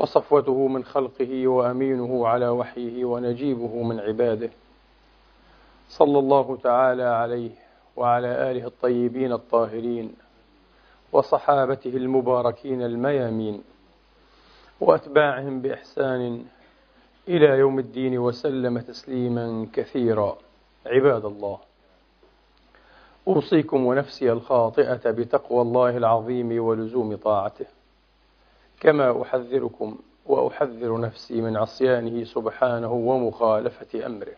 وصفوته من خلقه وأمينه على وحيه ونجيبه من عباده. صلى الله تعالى عليه وعلى آله الطيبين الطاهرين وصحابته المباركين الميامين وأتباعهم بإحسان إلى يوم الدين وسلم تسليما كثيرا. عباد الله أوصيكم ونفسي الخاطئة بتقوى الله العظيم ولزوم طاعته. كما أحذركم وأحذر نفسي من عصيانه سبحانه ومخالفة أمره.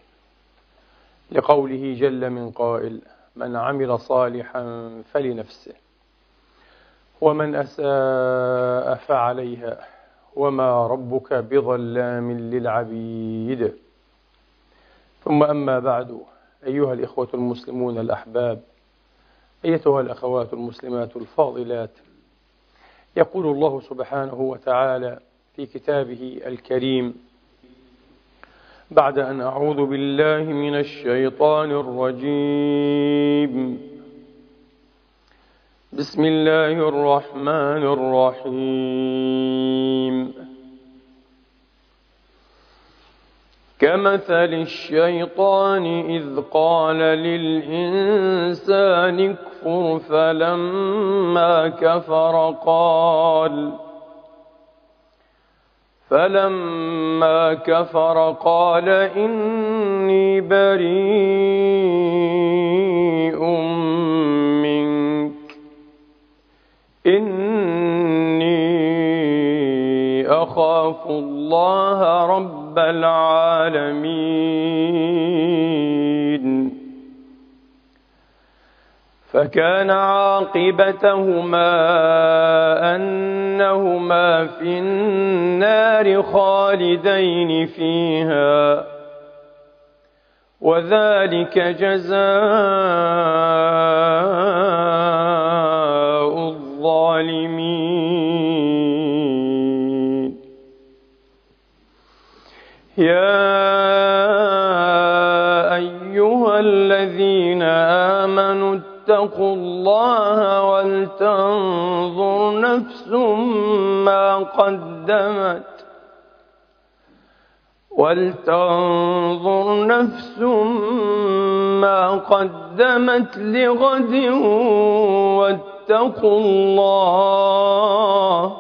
لقوله جل من قائل من عمل صالحا فلنفسه ومن أساء فعليها وما ربك بظلام للعبيد. ثم أما بعد أيها الإخوة المسلمون الأحباب أيتها الأخوات المسلمات الفاضلات يقول الله سبحانه وتعالى في كتابه الكريم بعد أن أعوذ بالله من الشيطان الرجيم. بسم الله الرحمن الرحيم. كمثل الشيطان إذ قال للإنسان اكفر فلما كفر قال فلما كفر قال إني بريء منك. إني أخاف الله رب العالمين. فكان عاقبتهما أنهما في النار خالدين فيها وذلك جزاء الظالمين. يا آمنوا اتقوا الله ولتنظر نفس ما قدمت ولتنظر نفس ما قدمت لغد واتقوا الله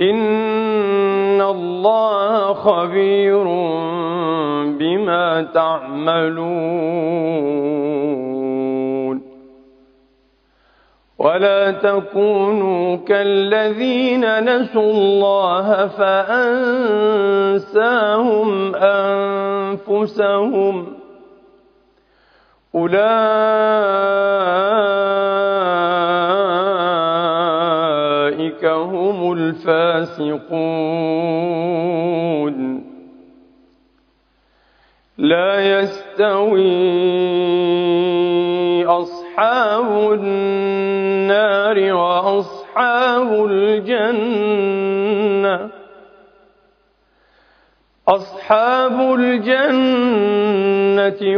إن الله خبير بما تعملون ولا تكونوا كالذين نسوا الله فأنساهم أنفسهم أولئك هم الفاسقون لا يستوي أصحاب النار وأصحاب الجنة. أصحاب الجنة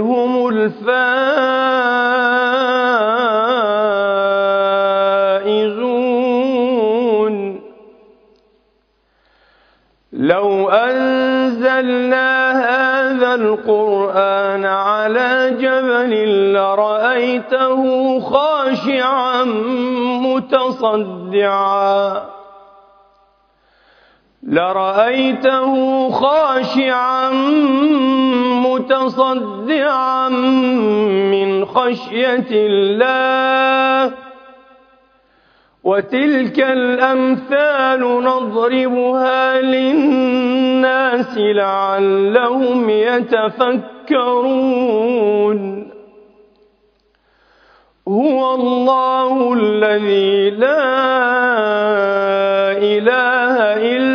هم الفائزون. لو أنزلنا هذا القرآن على جبل لرأيته خاشعا متصدعا. لرأيته خاشعا متصدعا من خشية الله. وتلك الأمثال نضربها للناس لعلهم يتفكرون. هو الله الذي لا إله إلا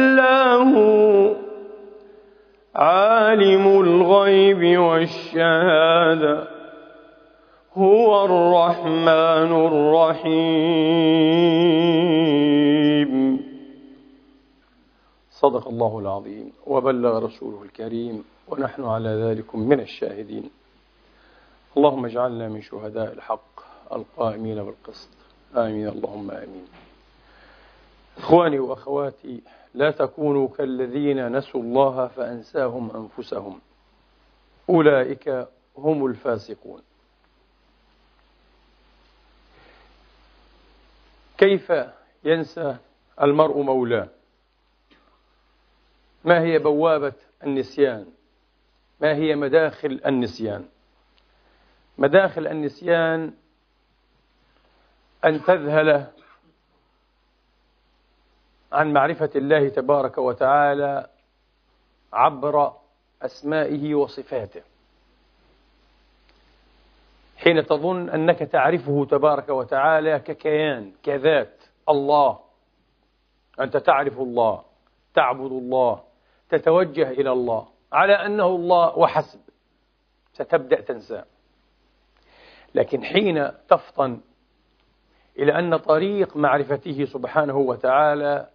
عالم الغيب والشهادة هو الرحمن الرحيم. صدق الله العظيم وبلغ رسوله الكريم ونحن على ذلك من الشاهدين. اللهم اجعلنا من شهداء الحق. القائمين بالقسط. آمين. اللهم آمين. إخواني وأخواتي لا تكونوا كالذين نسوا الله فأنساهم أنفسهم. أولئك هم الفاسقون. كيف ينسى المرء مولاه؟ ما هي بوابة النسيان؟ ما هي مداخل النسيان؟ مداخل النسيان أن تذهل عن معرفة الله تبارك وتعالى عبر أسمائه وصفاته. حين تظن أنك تعرفه تبارك وتعالى ككيان كذات الله. أنت تعرف الله تعبد الله تتوجه إلى الله. على أنه الله وحسب ستبدأ تنساه لكن حين تفطن إلى أن طريق معرفته سبحانه وتعالى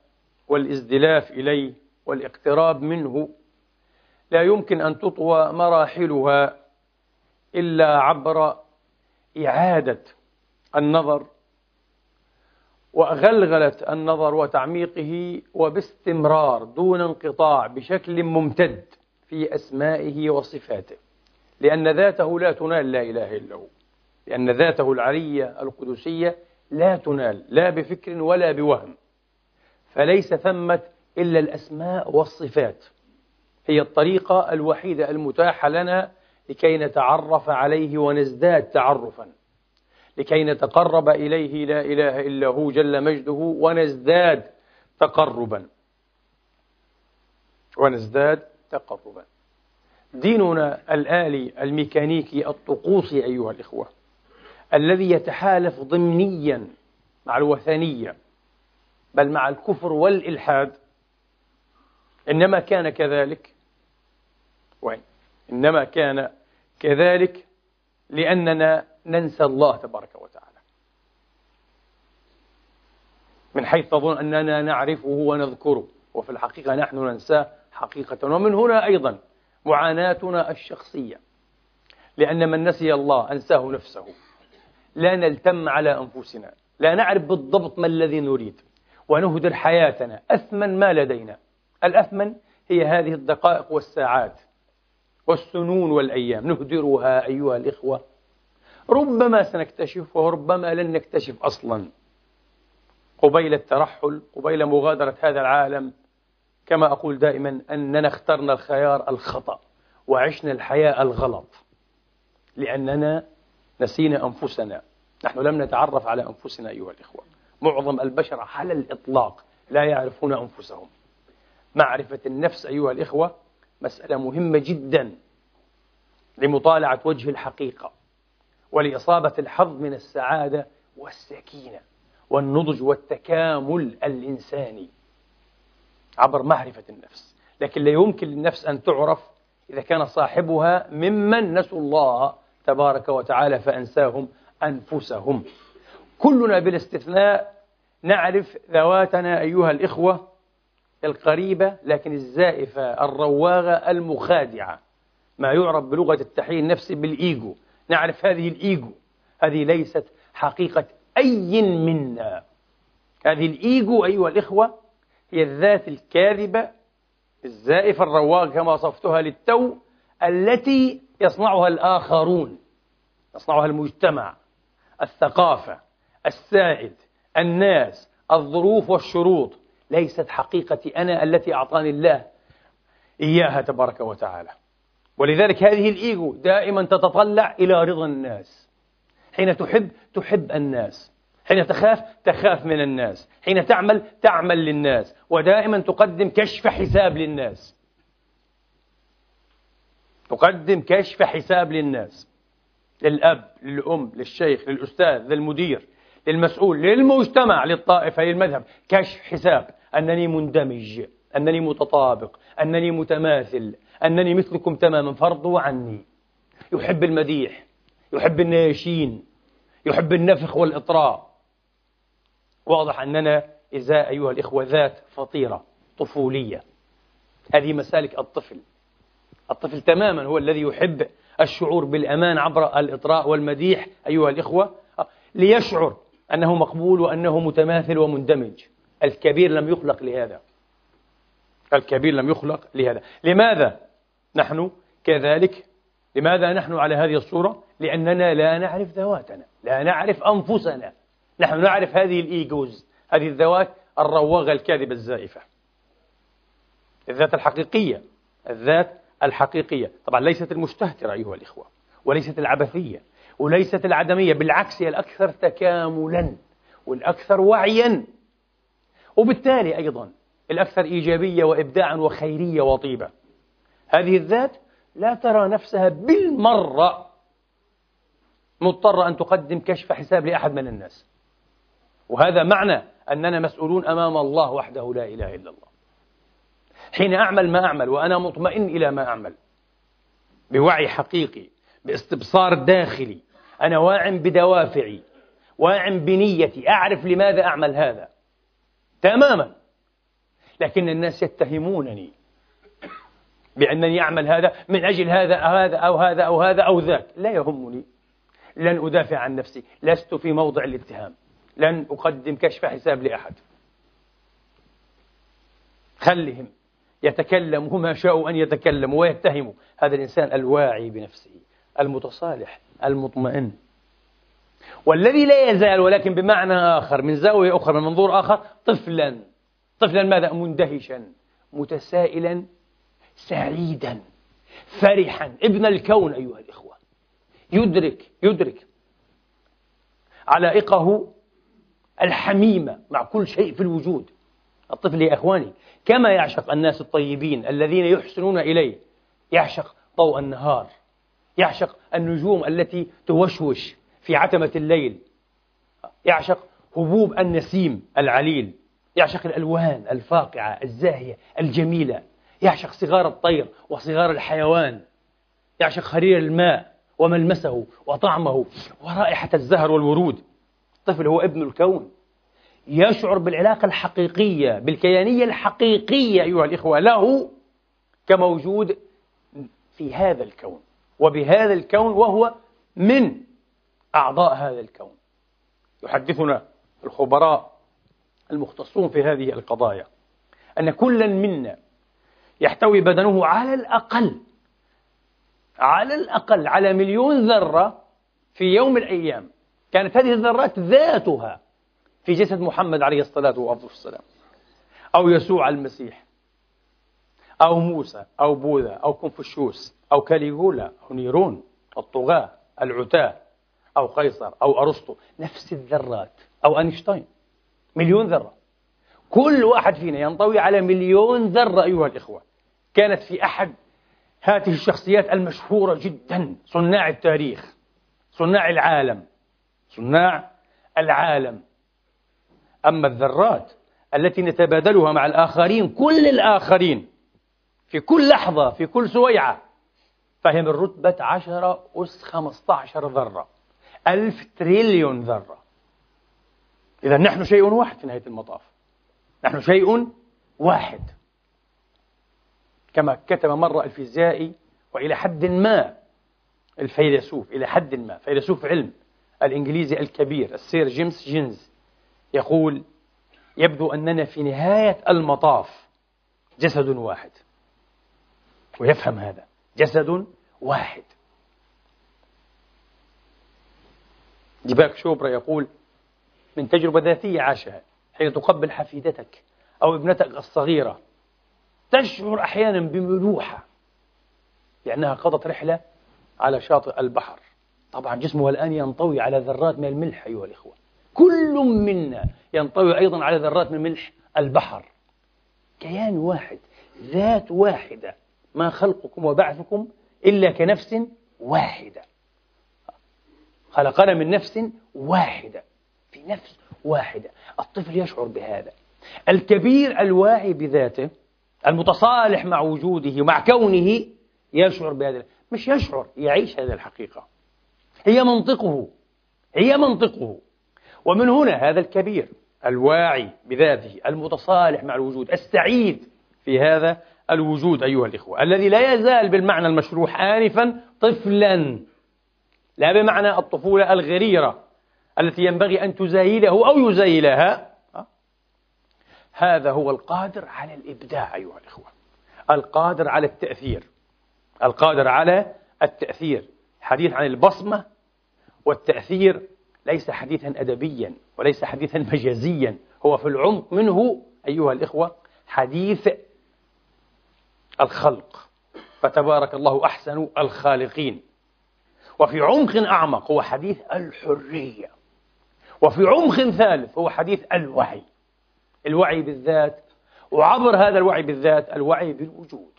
والازدلاف إليه والاقتراب منه لا يمكن أن تطوى مراحلها إلا عبر إعادة النظر وغلغلة النظر وتعميقه وباستمرار دون انقطاع بشكل ممتد في أسمائه وصفاته. لأن ذاته لا تنال لا إله إلا هو. لأن ذاته العلية القدسية لا تنال لا بفكر ولا بوهم. فليس ثمة إلا الأسماء والصفات. هي الطريقة الوحيدة المتاحة لنا لكي نتعرف عليه ونزداد تعرفا. لكي نتقرب إليه لا إله إلا هو جل مجده ونزداد تقربا. ونزداد تقربا. ديننا الآلي الميكانيكي الطقوسي أيها الإخوة. الذي يتحالف ضمنيا مع الوثنية بل مع الكفر والإلحاد. إنما كان كذلك. وين؟ إنما كان كذلك لأننا ننسى الله تبارك وتعالى. من حيث تظن أننا نعرفه ونذكره وفي الحقيقة نحن ننساه حقيقة. ومن هنا أيضا معاناتنا الشخصية لأن من نسي الله أنساه نفسه. لا نلتم على أنفسنا. لا نعرف بالضبط ما الذي نريد. ونهدر حياتنا أثمن ما لدينا. الأثمن هي هذه الدقائق والساعات والسنون والأيام. نهدرها أيها الإخوة. ربما سنكتشف وربما لن نكتشف أصلا. قبيل الترحل قبيل مغادرة هذا العالم كما أقول دائما أننا اخترنا الخيار الخطأ وعشنا الحياة الغلط. لأننا نسينا أنفسنا. نحن لم نتعرف على أنفسنا أيها الإخوة. معظم البشر على الإطلاق لا يعرفون أنفسهم. معرفة النفس أيها الإخوة مسألة مهمة جدا لمطالعة وجه الحقيقة ولإصابة الحظ من السعادة والسكينة والنضج والتكامل الإنساني عبر معرفة النفس. لكن لا يمكن للنفس أن تعرف إذا كان صاحبها ممن نسوا الله تبارك وتعالى فأنساهم أنفسهم. كلنا بلا استثناء نعرف ذواتنا أيها الإخوة القريبة لكن الزائفة الرواغة المخادعة. ما يعرف بلغة التحليل النفسي بالإيجو. نعرف هذه الإيجو. هذه ليست حقيقة أي منا. هذه الإيجو أيها الإخوة هي الذات الكاذبة الزائفة الرواغة كما وصفتها للتو التي يصنعها الآخرون يصنعها المجتمع الثقافة السائد الناس الظروف والشروط. ليست حقيقتي أنا التي أعطاني الله إياها تبارك وتعالى. ولذلك هذه الإيجو دائما تتطلع إلى رضا الناس. حين تحب تحب الناس. حين تخاف تخاف من الناس. حين تعمل تعمل للناس. ودائما تقدم كشف حساب للناس. تقدم كشف حساب للناس. للأب للأم للشيخ للأستاذ للمدير للمسؤول للمجتمع للطائفة للمذهب. كشف حساب. أنني مندمج أنني متطابق أنني متماثل أنني مثلكم تماما. فارضوا عني. يحب المديح يحب النياشين يحب النفخ والإطراء. واضح أننا إذا أيها الإخوة ذات فطيرة طفولية. هذه مسالك الطفل. الطفل تماما هو الذي يحب الشعور بالأمان عبر الإطراء والمديح أيها الإخوة. ليشعر أنه مقبول وأنه متماثل ومندمج. الكبير لم يخلق لهذا. الكبير لم يخلق لهذا. لماذا نحن كذلك؟ لماذا نحن على هذه الصورة؟ لأننا لا نعرف ذواتنا لا نعرف أنفسنا. نحن نعرف هذه الإيجوز هذه الذوات الرواغة الكاذبة الزائفة. الذات الحقيقية الذات الحقيقية. طبعا ليست المستهترة أيها الإخوة وليست العبثية وليست العدمية بالعكس هي الأكثر تكاملا والأكثر وعيا. وبالتالي أيضا الأكثر إيجابية وإبداعا وخيرية وطيبة. هذه الذات لا ترى نفسها بالمرة مضطرة أن تقدم كشف حساب لأحد من الناس. وهذا معنى أننا مسؤولون أمام الله وحده لا إله إلا الله. حين أعمل ما أعمل وأنا مطمئن إلى ما أعمل. بوعي حقيقي باستبصار داخلي. أنا واع بدوافعي واع بنيتي. أعرف لماذا أعمل هذا. تماما. لكن الناس يتهمونني بأنني أعمل هذا من أجل هذا أو هذا أو هذا أو هذا أو ذاك. لا يهمني. لن أدافع عن نفسي. لست في موضع الاتهام. لن أقدم كشف حساب لأحد. خلهم. يتكلموا ما شاءوا أن يتكلموا ويتهموا هذا الإنسان الواعي بنفسه المتصالح المطمئن. والذي لا يزال ولكن بمعنى آخر من زاوية أخرى من منظور آخر طفلا. طفلا ماذا؟ مندهشا متسائلا سعيدا فرحا. ابن الكون أيها الإخوة. يدرك يدرك علائقه الحميمة مع كل شيء في الوجود. الطفل يا إخواني. كما يعشق الناس الطيبين الذين يحسنون إليه. يعشق ضوء النهار. يعشق النجوم التي توشوش في عتمة الليل. يعشق هبوب النسيم العليل. يعشق الألوان الفاقعة الزاهية الجميلة. يعشق صغار الطير وصغار الحيوان. يعشق خرير الماء وملمسه وطعمه ورائحة الزهر والورود. الطفل هو ابن الكون. يشعر بالعلاقة الحقيقية بالكيانية الحقيقية أيها الإخوة له كموجود في هذا الكون. وبهذا الكون وهو من أعضاء هذا الكون. يحدثنا الخبراء المختصون في هذه القضايا أن كلا منا يحتوي بدنه على الأقل على الأقل على مليون ذرة في يوم من الأيام. كانت هذه الذرات ذاتها في جسد محمد عليه الصلاة والسلام أو يسوع المسيح أو موسى أو بوذا أو كونفوشيوس أو كاليغولا أو نيرون الطغاة العتاة أو قيصر أو أرسطو نفس الذرات أو أينشتاين مليون ذرة. كل واحد فينا ينطوي على مليون ذرة أيها الإخوة. كانت في أحد هذه الشخصيات المشهورة جدا صناع التاريخ صناع العالم صناع العالم. أما الذرات التي نتبادلها مع الآخرين كل الآخرين في كل لحظة في كل سويعة فهي من رتبة عشرة أس خمسة عشر ذرة. ألف تريليون ذرة. إذا نحن شيء واحد في نهاية المطاف. نحن شيء واحد. كما كتب مرة الفيزيائي وإلى حد ما الفيلسوف إلى حد ما فيلسوف علم الإنجليزي الكبير السير جيمس جينز يقول يبدو أننا في نهاية المطاف جسد واحد. ويفهم هذا. جسد واحد. ديباك شوبرا يقول من تجربة ذاتية عاشها حين تقبل حفيدتك أو ابنتك الصغيرة تشعر أحيانا بملوحة لأنها قضت رحلة على شاطئ البحر. طبعا جسمها الآن ينطوي على ذرات من الملح أيها الإخوة. كل منا ينطوي أيضا على ذرات من ملح البحر. كيان واحد ذات واحدة ما خلقكم وبعثكم إلا كنفس واحدة. خلقنا من نفس واحدة في نفس واحدة. الطفل يشعر بهذا. الكبير الواعي بذاته المتصالح مع وجوده ومع كونه يشعر بهذا. مش يشعر يعيش هذه الحقيقة. هي منطقه هي منطقه. ومن هنا هذا الكبير الواعي بذاته المتصالح مع الوجود السعيد في هذا الوجود أيها الإخوة الذي لا يزال بالمعنى المشروح آنفا طفلا لا بمعنى الطفولة الغريرة التي ينبغي أن تزايله أو يزايلها. هذا هو القادر على الإبداع أيها الإخوة القادر على التأثير القادر على التأثير حديث عن البصمة والتأثير ليس حديثا أدبيا وليس حديثا مجازيا. هو في العمق منه أيها الإخوة حديث الخلق. فتبارك الله أحسن الخالقين. وفي عمق أعمق هو حديث الحرية. وفي عمق ثالث هو حديث الوعي. الوعي بالذات. وعبر هذا الوعي بالذات الوعي بالوجود.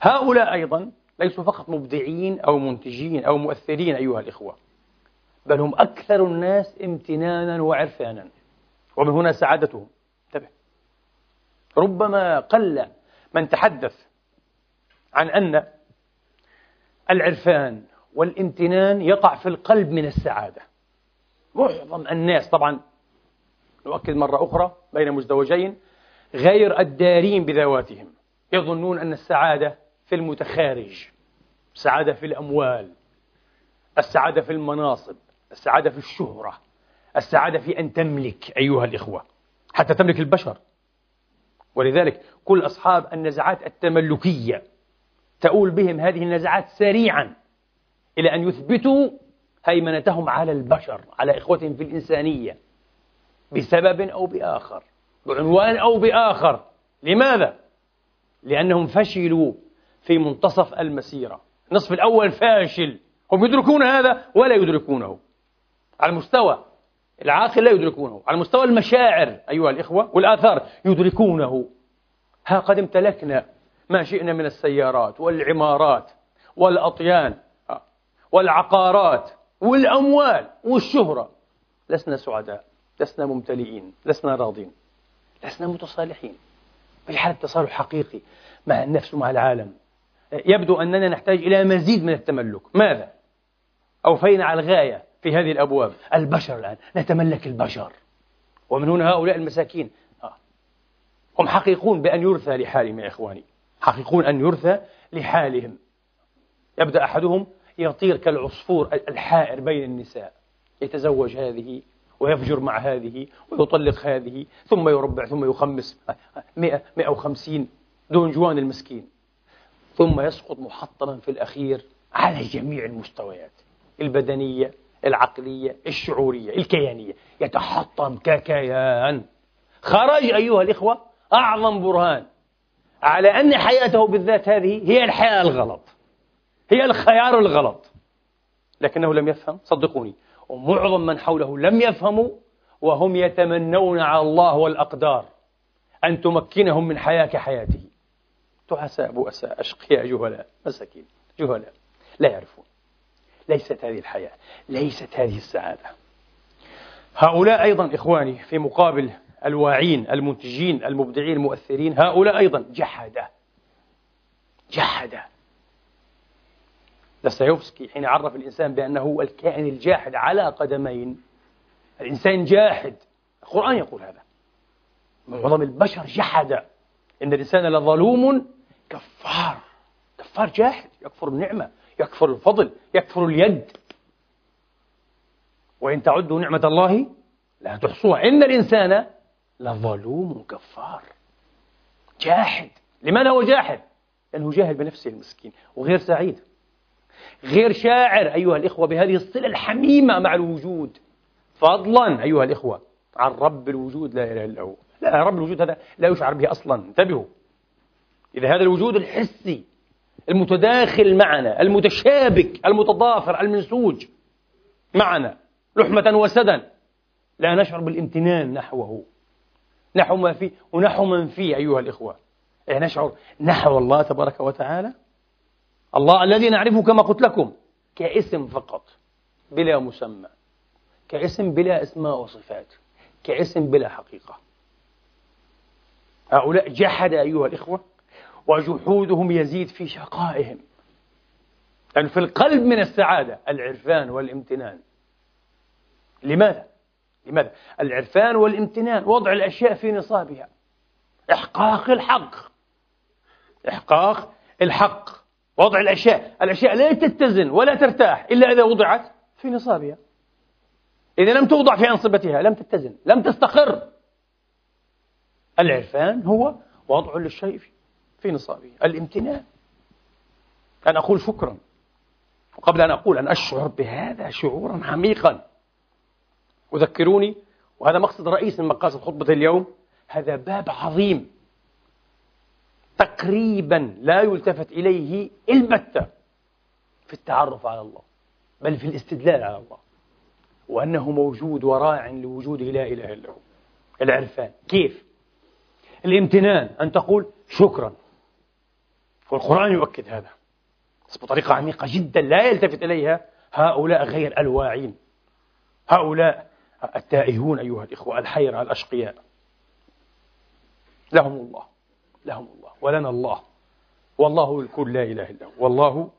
هؤلاء أيضا ليسوا فقط مبدعين أو منتجين أو مؤثرين أيها الإخوة. بل هم أكثر الناس امتنانا وعرفانا. ومن هنا سعادتهم. انتبه. ربما قل من تحدث عن أن العرفان والامتنان يقع في القلب من السعادة. معظم الناس طبعا نؤكد مرة أخرى بين مزدوجين غير الدارين بذواتهم. يظنون أن السعادة في المتخارج السعادة في الأموال السعادة في المناصب السعادة في الشهرة السعادة في أن تملك أيها الإخوة حتى تملك البشر. ولذلك كل أصحاب النزعات التملكية تؤول بهم هذه النزعات سريعا إلى أن يثبتوا هيمنتهم على البشر على إخوتهم في الإنسانية بسبب أو بآخر بعنوان أو بآخر. لماذا؟ لأنهم فشلوا في منتصف المسيرة. النصف الأول فاشل. هم يدركون هذا ولا يدركونه. على المستوى العاقل لا يدركونه على مستوى المشاعر أيها الإخوة والآثار يدركونه. ها قد امتلكنا ما شئنا من السيارات والعمارات والأطيان آه، والعقارات والأموال والشهرة. لسنا سعداء لسنا ممتلئين لسنا راضين لسنا متصالحين. في حالة تصالح حقيقي مع النفس ومع العالم. يبدو أننا نحتاج إلى مزيد من التملك. ماذا؟ أوفينا على الغاية. في هذه الأبواب. البشر الآن. نتملك البشر. ومن هنا هؤلاء المساكين. آه. هم حقيقون بأن يرثى لحالهم يا إخواني. حقيقون أن يرثى لحالهم. يبدأ أحدهم يطير كالعصفور الحائر بين النساء. يتزوج هذه ويفجر مع هذه ويطلق هذه ثم يربع ثم يخمس. مئة مئة وخمسين دون جوان المسكين. ثم يسقط محطما في الأخير على جميع المستويات. البدنية العقلية الشعورية الكيانية. يتحطم ككيان. خرج أيها الإخوة أعظم برهان على أن حياته بالذات هذه هي الحياة الغلط. هي الخيار الغلط. لكنه لم يفهم صدقوني. ومعظم من حوله لم يفهموا وهم يتمنون على الله والأقدار أن تمكنهم من حياة كحياته تعساء بؤساء أشقياء جهلاء مساكين جهلاء لا يعرفون. ليست هذه الحياة ليست هذه السعادة. هؤلاء أيضا إخواني في مقابل الواعين المنتجين المبدعين المؤثرين هؤلاء أيضا جحد جحد دستايوفسكي حين عرف الإنسان بأنه الكائن الجاحد على قدمين الإنسان جاحد. القرآن يقول هذا. معظم البشر جحد إن الإنسان لظلوم كفار كفار جاحد يكفر النعمة يكفر الفضل يكفر اليد. وإن تعدوا نعمة الله لا تحصوها. إن الإنسان لظلوم كفار. جاحد. لماذا هو جاحد؟ لأنه جاهل بنفسه المسكين وغير سعيد. غير شاعر أيها الإخوة بهذه الصلة الحميمة مع الوجود. فضلا أيها الإخوة عن رب الوجود لا إله إلا هو. لا رب الوجود هذا لا يشعر به أصلا. انتبهوا. إذا هذا الوجود الحسي المتداخل معنا المتشابك المتضافر المنسوج معنا لحمة وسدا. لا نشعر بالامتنان نحوه. نحو ما فيه ونحو من فيه أيها الإخوة. إيه نشعر نحو الله تبارك وتعالى. الله الذي نعرفه كما قلت لكم كاسم فقط بلا مسمى. كاسم بلا أسماء وصفات. كاسم بلا حقيقة. هؤلاء جحد أيها الإخوة وجحودهم يزيد في شقائهم. لأن يعني في القلب من السعادة العرفان والامتنان. لماذا؟ لماذا؟ العرفان والامتنان وضع الأشياء في نصابها. إحقاق الحق. إحقاق الحق. وضع الأشياء. الأشياء لا تتزن ولا ترتاح إلا إذا وضعت في نصابها. إذا لم توضع في أنصبتها لم تتزن لم تستقر. العرفان هو وضع للشيء في نصابه الامتنان. أن أقول شكرا. وقبل أن أقول أن أشعر بهذا شعورا عميقا. وذكروني وهذا مقصد رئيس من مقاصد خطبة اليوم هذا باب عظيم. تقريبا لا يلتفت إليه البتة في التعرف على الله بل في الاستدلال على الله. وأنه موجود وراع لوجوده لا إله إلا هو. العرفان. كيف؟ الامتنان. أن تقول شكرا. والقرآن يؤكد هذا. بس بطريقة عميقة جدا لا يلتفت إليها هؤلاء غير الواعين. هؤلاء التائهون أيها الإخوة الحيرة الأشقياء. لهم الله لهم الله ولنا الله. والله للكل لا إله إلا هو والله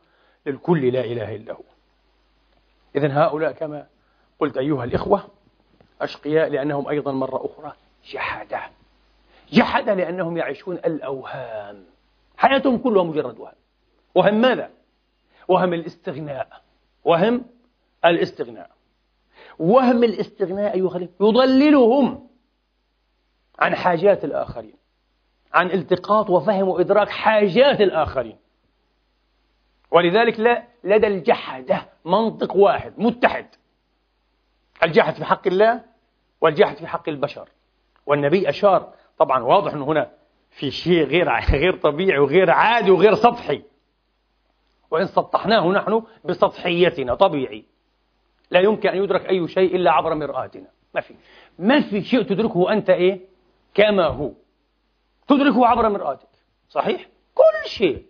للكل لا إله إلا هو. إذن هؤلاء كما قلت أيها الإخوة أشقياء لأنهم أيضا مرة أخرى جحدة جحدة لأنهم يعيشون الأوهام. حياتهم كلها مجرد وهم. وهم ماذا؟ وهم الاستغناء. وهم الاستغناء. وهم الاستغناء أيها يضللهم عن حاجات الآخرين عن التقاط وفهم وإدراك حاجات الآخرين. ولذلك لا لدى الجحدة منطق واحد متحد. الجحد في حق الله والجحد في حق البشر. والنبي أشار طبعا واضح أنه هنا في شيء غير غير طبيعي وغير عادي وغير سطحي. وإن سطحناه نحن بسطحيتنا طبيعي. لا يمكن أن يدرك أي شيء إلا عبر مرآتنا. ما في. ما في شيء تدركه أنت إيه؟ كما هو. تدركه عبر مرآتك. صحيح؟ كل شيء.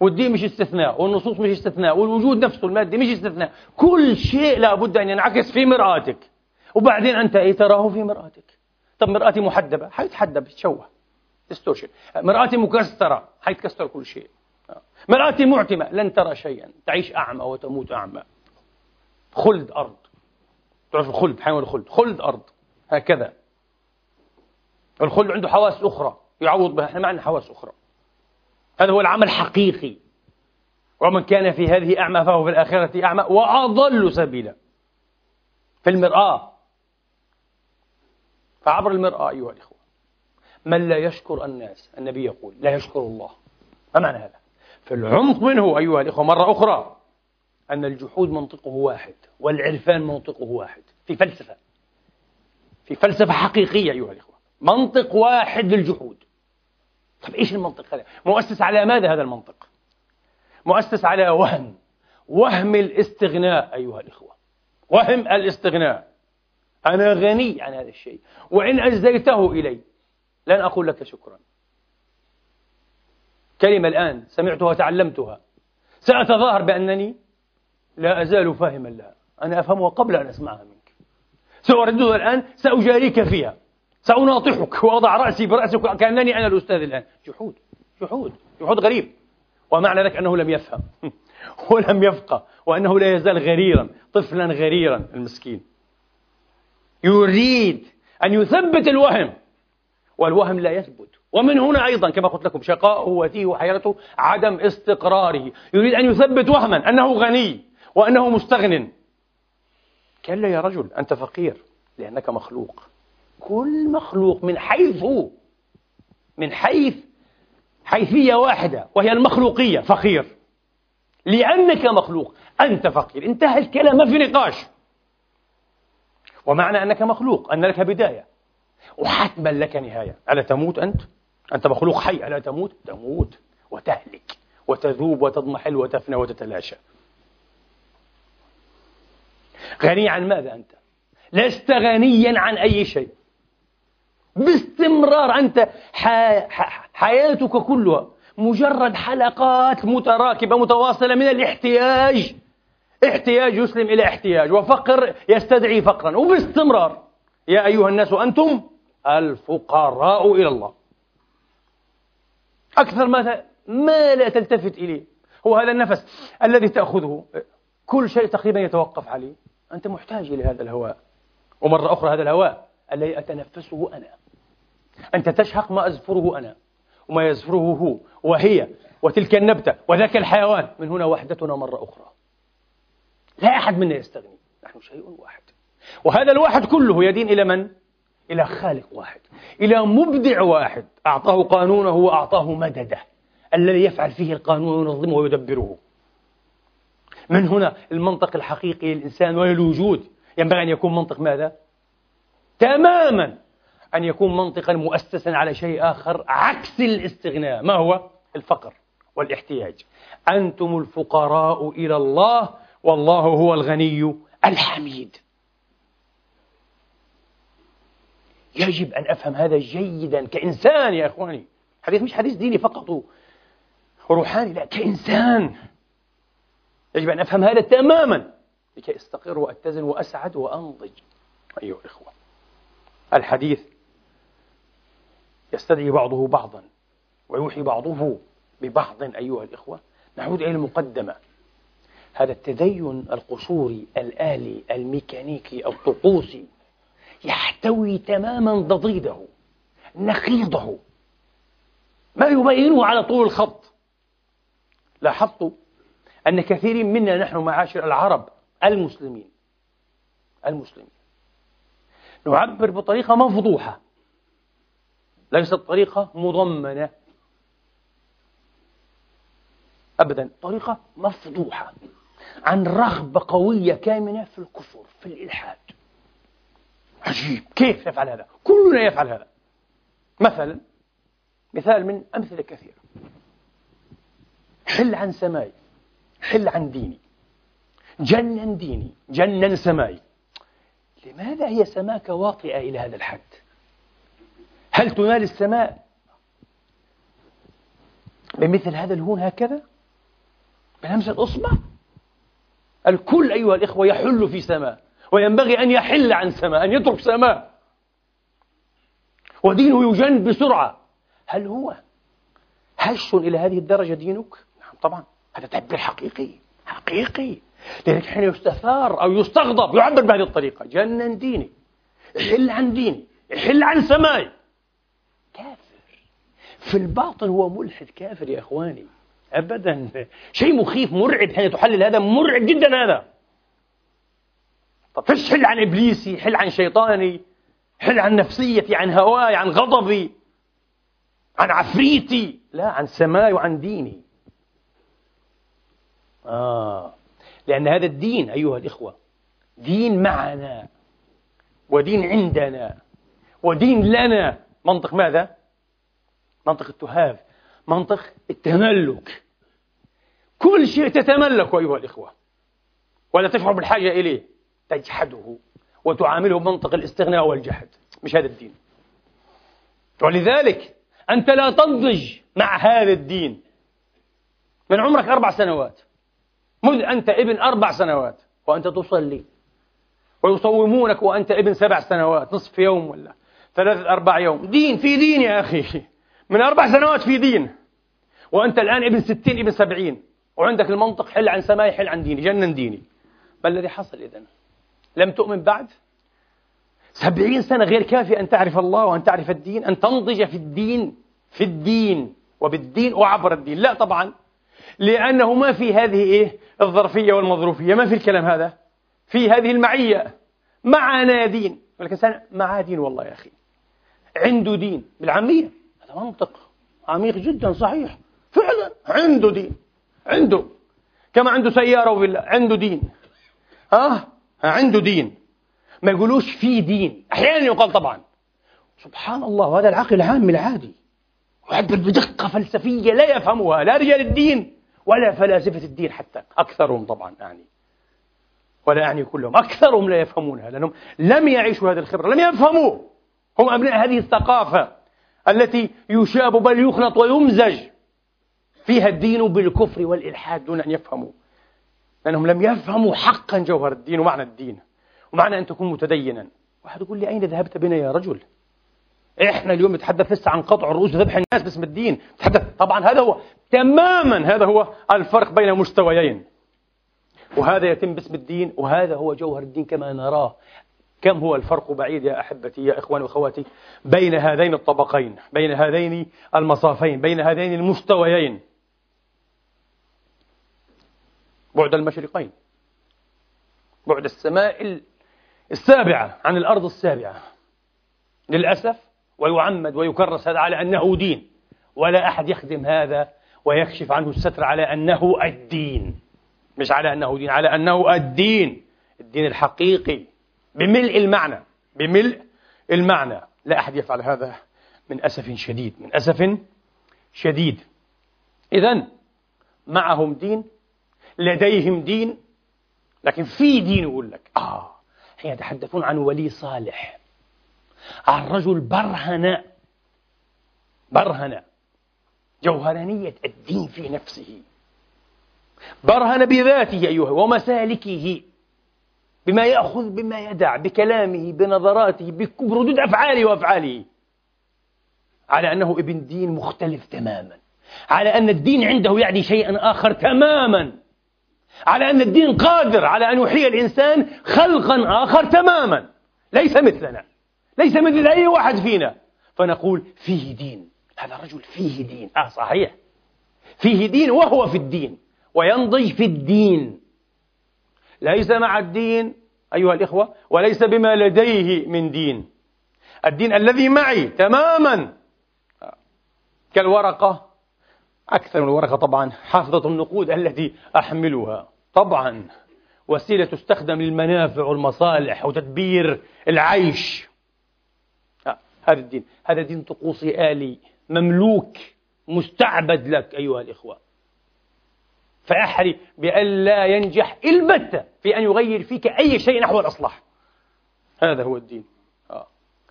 والدين مش استثناء والنصوص مش استثناء والوجود نفسه المادي مش استثناء. كل شيء لابد أن ينعكس في مرآتك. وبعدين أنت إيه؟ تراه في مرآتك. طب مرآتي محدبة؟ حيتحدب تشوه. ديستورشن مرآتي مكسرة حيتكسر كل شيء. مرآتي معتمة لن ترى شيئا. تعيش أعمى وتموت أعمى. خلد أرض. تعرف الخلد؟ حيوان الخلد. خلد أرض. هكذا. الخلد عنده حواس أخرى. يعوض بها. إحنا ما عندنا حواس أخرى. هذا هو العمل الحقيقي. ومن كان في هذه أعمى فهو في الآخرة أعمى. وأضل سبيلا. في المرآة. فعبر المرآة أيها الإخوة. من لا يشكر الناس؟ النبي يقول لا يشكر الله. ما معنى هذا؟ في العمق منه أيها الإخوة مرة أخرى أن الجحود منطقه واحد والعرفان منطقه واحد في فلسفة. في فلسفة حقيقية أيها الإخوة. منطق واحد للجحود. طيب إيش المنطق هذا؟ مؤسس على ماذا هذا المنطق؟ مؤسس على وهم. وهم الاستغناء أيها الإخوة. وهم الاستغناء. أنا غني عن هذا الشيء. وإن أجزيته إلي. لن أقول لك شكرا. كلمة الآن سمعتها وتعلمتها. سأتظاهر بأنني لا أزال فاهما لها. أنا أفهمها قبل أن أسمعها منك. سأرددها الآن سأجاريك فيها. سأناطحك وأضع رأسي برأسك كأنني أنا الأستاذ الآن. جحود جحود جحود غريب. ومعنى ذلك أنه لم يفهم. ولم يفقه. وأنه لا يزال غريرا طفلا غريرا المسكين. يريد أن يثبت الوهم والوهم لا يثبت. ومن هنا أيضا كما قلت لكم شقاؤه وتيه وحيرته عدم استقراره. يريد أن يثبت وهما أنه غني وأنه مستغن. كلا يا رجل أنت فقير لأنك مخلوق. كل مخلوق من حيث من حيث حيثية واحدة وهي المخلوقية فقير. لأنك مخلوق أنت فقير. انتهى الكلام ما في نقاش. ومعنى أنك مخلوق أن لك بداية. وحتما لك نهاية. ألا تموت أنت؟ أنت مخلوق حي. ألا تموت؟ تموت وتهلك وتذوب وتضمحل وتفنى وتتلاشى. غني عن ماذا أنت؟ لست غنيا عن أي شيء. باستمرار أنت حياتك كلها مجرد حلقات متراكبة متواصلة من الاحتياج. احتياج يسلم إلى احتياج وفقر يستدعي فقرا. وباستمرار. يا أيها الناس أنتم الفقراء إلى الله. أكثر ما ما لا تلتفت إليه. هو هذا النفس الذي تأخذه. كل شيء تقريبا يتوقف عليه. أنت محتاج إلى هذا الهواء. ومرة أخرى هذا الهواء الذي أتنفسه أنا. أنت تشهق ما أزفره أنا وما يزفره هو وهي وتلك النبتة وذاك الحيوان. من هنا وحدتنا مرة أخرى. لا أحد منا يستغني. نحن شيء واحد. وهذا الواحد كله يدين إلى من؟ إلى خالق واحد إلى مبدع واحد أعطاه قانونه وأعطاه مدده الذي يفعل فيه القانون وينظمه ويدبره. من هنا المنطق الحقيقي للإنسان وللوجود ينبغي أن يكون منطق ماذا؟ تماما أن يكون منطقا مؤسسا على شيء آخر عكس الاستغناء. ما هو؟ الفقر والاحتياج. أنتم الفقراء إلى الله والله هو الغني الحميد. يجب أن أفهم هذا جيدا كإنسان يا إخواني. حديث مش حديث ديني فقط. وروحاني لا كإنسان. يجب أن أفهم هذا تماما. لكي أستقر وأتزن وأسعد وأنضج. أيها الإخوة الحديث يستدعي بعضه بعضا ويوحي بعضه ببعض. أيها الإخوة نعود إلى المقدمة. هذا التدين القشوري الآلي الميكانيكي الطقوسي يحتوي تماما ضضيده نقيضه ما يبينه على طول الخط. لاحظت أن كثير منا نحن معاشر العرب المسلمين المسلمين. نعبر بطريقة مفضوحة ليست طريقة مضمنة. أبدا طريقة مفضوحة عن رغبة قوية كامنة في الكفر في الإلحاد. عجيب. كيف يفعل هذا؟ كلنا يفعل هذا. مثلا مثال من أمثلة كثيرة. حل عن سماي حل عن ديني. جنن ديني. جنن سماي لماذا هي سماك واطئة إلى هذا الحد؟ هل تنال السماء بمثل هذا الهون هكذا؟ بلمس الأصبع؟ الكل أيها الإخوة يحل في سماء وينبغي أن يحل عن سماء أن يترك سماء. ودينه يجن بسرعة. هل هو هش إلى هذه الدرجة دينك؟ نعم طبعا. هذا تعبير حقيقي حقيقي. لذلك حين يستثار أو يستغضب يعبر بهذه الطريقة. جنن ديني. حل عن ديني. حل عن سماي. كافر. في الباطن هو ملحد كافر يا إخواني. أبدا. شيء مخيف مرعب حين تحلل هذا مرعب جدا هذا. طب فيش حل عن إبليسي حل عن شيطاني حل عن نفسيتي عن هواي عن غضبي عن عفريتي لا عن سماي وعن ديني. آه. لأن هذا الدين أيها الإخوة دين معنا ودين عندنا ودين لنا. منطق ماذا؟ منطق التهاف منطق التملك. كل شيء تتملك أيها الإخوة ولا تشعر بالحاجة إليه. تجحده وتعامله بمنطق الاستغناء والجحد مش هذا الدين. ولذلك أنت لا تنضج مع هذا الدين. من عمرك أربع سنوات. مذ أنت ابن أربع سنوات. وأنت تصلي. ويصومونك وأنت ابن سبع سنوات. نصف يوم ولا ثلاثة أربع يوم. دين في دين يا أخي. من أربع سنوات في دين. وأنت الآن ابن ستين ابن سبعين. وعندك المنطق حل عن سماي حل عن ديني. جنن ديني. ما الذي حصل إذن؟ لم تؤمن بعد؟ سبعين سنة غير كافي أن تعرف الله وأن تعرف الدين أن تنضج في الدين في الدين وبالدين وعبر الدين. لا طبعا لأنه ما في هذه إيه؟ الظرفية والمظروفية. ما في الكلام هذا. في هذه المعية. معنا دين. الإنسان معاه دين والله يا أخي. عنده دين. بالعامية. هذا منطق. عميق جدا صحيح. فعلا عنده دين. عنده. كما عنده سيارة وفيلا. عنده دين. ها عنده دين. ما يقولوش في دين. أحيانا يقال طبعا سبحان الله هذا العقل العام العادي. يعبر بدقة فلسفية لا يفهمها لا رجال الدين ولا فلاسفة الدين حتى أكثرهم طبعا أعني. ولا أعني كلهم أكثرهم لا يفهمونها لأنهم لم يعيشوا هذه الخبرة لم يفهموا هم أبناء هذه الثقافة التي يشاب بل يخلط ويمزج. فيها الدين بالكفر والإلحاد دون أن يفهموا. لأنهم لم يفهموا حقا جوهر الدين ومعنى الدين ومعنى أن تكون متدينا. واحد يقول لي أين ذهبت بنا يا رجل؟ إحنا اليوم نتحدث لسه عن قطع الرؤوس وذبح الناس باسم الدين. نتحدث طبعا هذا هو تماما هذا هو الفرق بين مستويين. وهذا يتم باسم الدين وهذا هو جوهر الدين كما نراه. كم هو الفرق بعيد يا أحبتي يا إخواني وأخواتي؟ بين هذين الطبقين بين هذين المصافين بين هذين المستويين. بعد المشرقين. بعد السماء السابعة عن الأرض السابعة. للأسف ويعمد ويكرس هذا على أنه دين. ولا أحد يخدم هذا ويكشف عنه الستر على أنه الدين. مش على أنه دين على أنه الدين. الدين الحقيقي. بملء المعنى بملء المعنى. لا أحد يفعل هذا من أسف شديد من أسف شديد. إذا معهم دين لديهم دين لكن في دين يقول لك آه حين يتحدثون عن ولي صالح. عن رجل برهن برهن جوهرانية الدين في نفسه. برهن بذاته أيها ومسالكه بما يأخذ بما يدع بكلامه بنظراته بردود أفعاله وأفعاله. على أنه ابن دين مختلف تماما. على أن الدين عنده يعني شيئا آخر تماما. على أن الدين قادر على أن يحيي الإنسان خلقا آخر تماما. ليس مثلنا. ليس مثل أي واحد فينا. فنقول فيه دين. هذا الرجل فيه دين. آه صحيح. فيه دين وهو في الدين. وينضج في الدين. ليس مع الدين أيها الإخوة وليس بما لديه من دين. الدين الذي معي تماما. كالورقة أكثر من الورقة طبعا حافظة النقود التي أحملها. طبعا وسيلة تستخدم للمنافع والمصالح وتدبير العيش. هذا الدين هذا دين طقوسي آلي مملوك مستعبد لك أيها الإخوة. فأحري بأن لا ينجح البتة في أن يغير فيك أي شيء نحو الأصلح. هذا هو الدين. آه.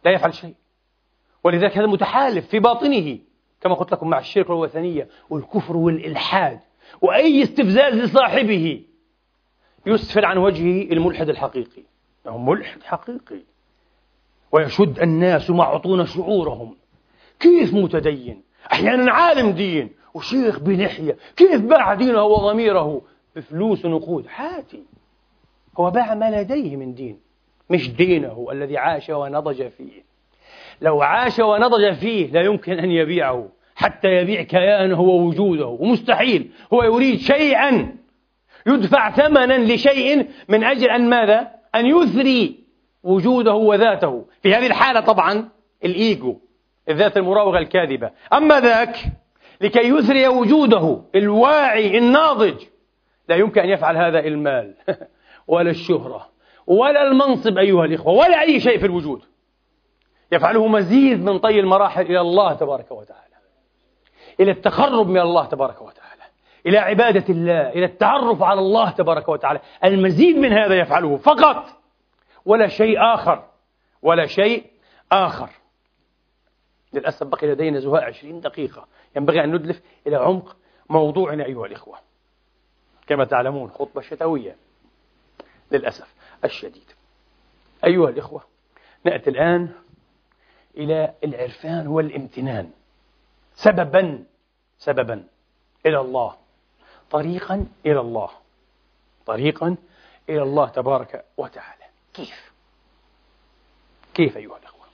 لا يفعل شيء. ولذلك هذا متحالف في باطنه. كما قلت لكم مع الشرك والوثنية والكفر والإلحاد وأي استفزاز لصاحبه يسفر عن وجهه الملحد الحقيقي. هو ملحد حقيقي. ويشد الناس معطون شعورهم. كيف متدين؟ أحيانا عالم دين وشيخ بلحية كيف باع دينه وضميره بفلوس ونقود؟ حاتي هو باع ما لديه من دين مش دينه الذي عاش ونضج فيه. لو عاش ونضج فيه لا يمكن أن يبيعه حتى يبيع كيانه ووجوده ومستحيل. هو يريد شيئا. يدفع ثمنا لشيء من أجل أن ماذا؟ أن يثري وجوده وذاته. في هذه الحالة طبعا الإيجو الذات المراوغة الكاذبة. أما ذاك لكي يثري وجوده الواعي الناضج لا يمكن أن يفعل هذا المال ولا الشهرة ولا المنصب أيها الإخوة ولا أي شيء في الوجود. يفعله مزيد من طي المراحل إلى الله تبارك وتعالى. إلى التقرب من الله تبارك وتعالى. إلى عبادة الله إلى التعرف على الله تبارك وتعالى. المزيد من هذا يفعله فقط. ولا شيء آخر. ولا شيء آخر. للأسف بقي لدينا زهاء عشرين دقيقة. ينبغي أن ندلف إلى عمق موضوعنا أيها الإخوة. كما تعلمون خطبة شتوية. للأسف الشديد. أيها الإخوة نأتي الآن إلى العرفان والامتنان. سببا سببا إلى الله. طريقا إلى الله. طريقا إلى الله تبارك وتعالى. كيف؟ كيف أيها الأخوة؟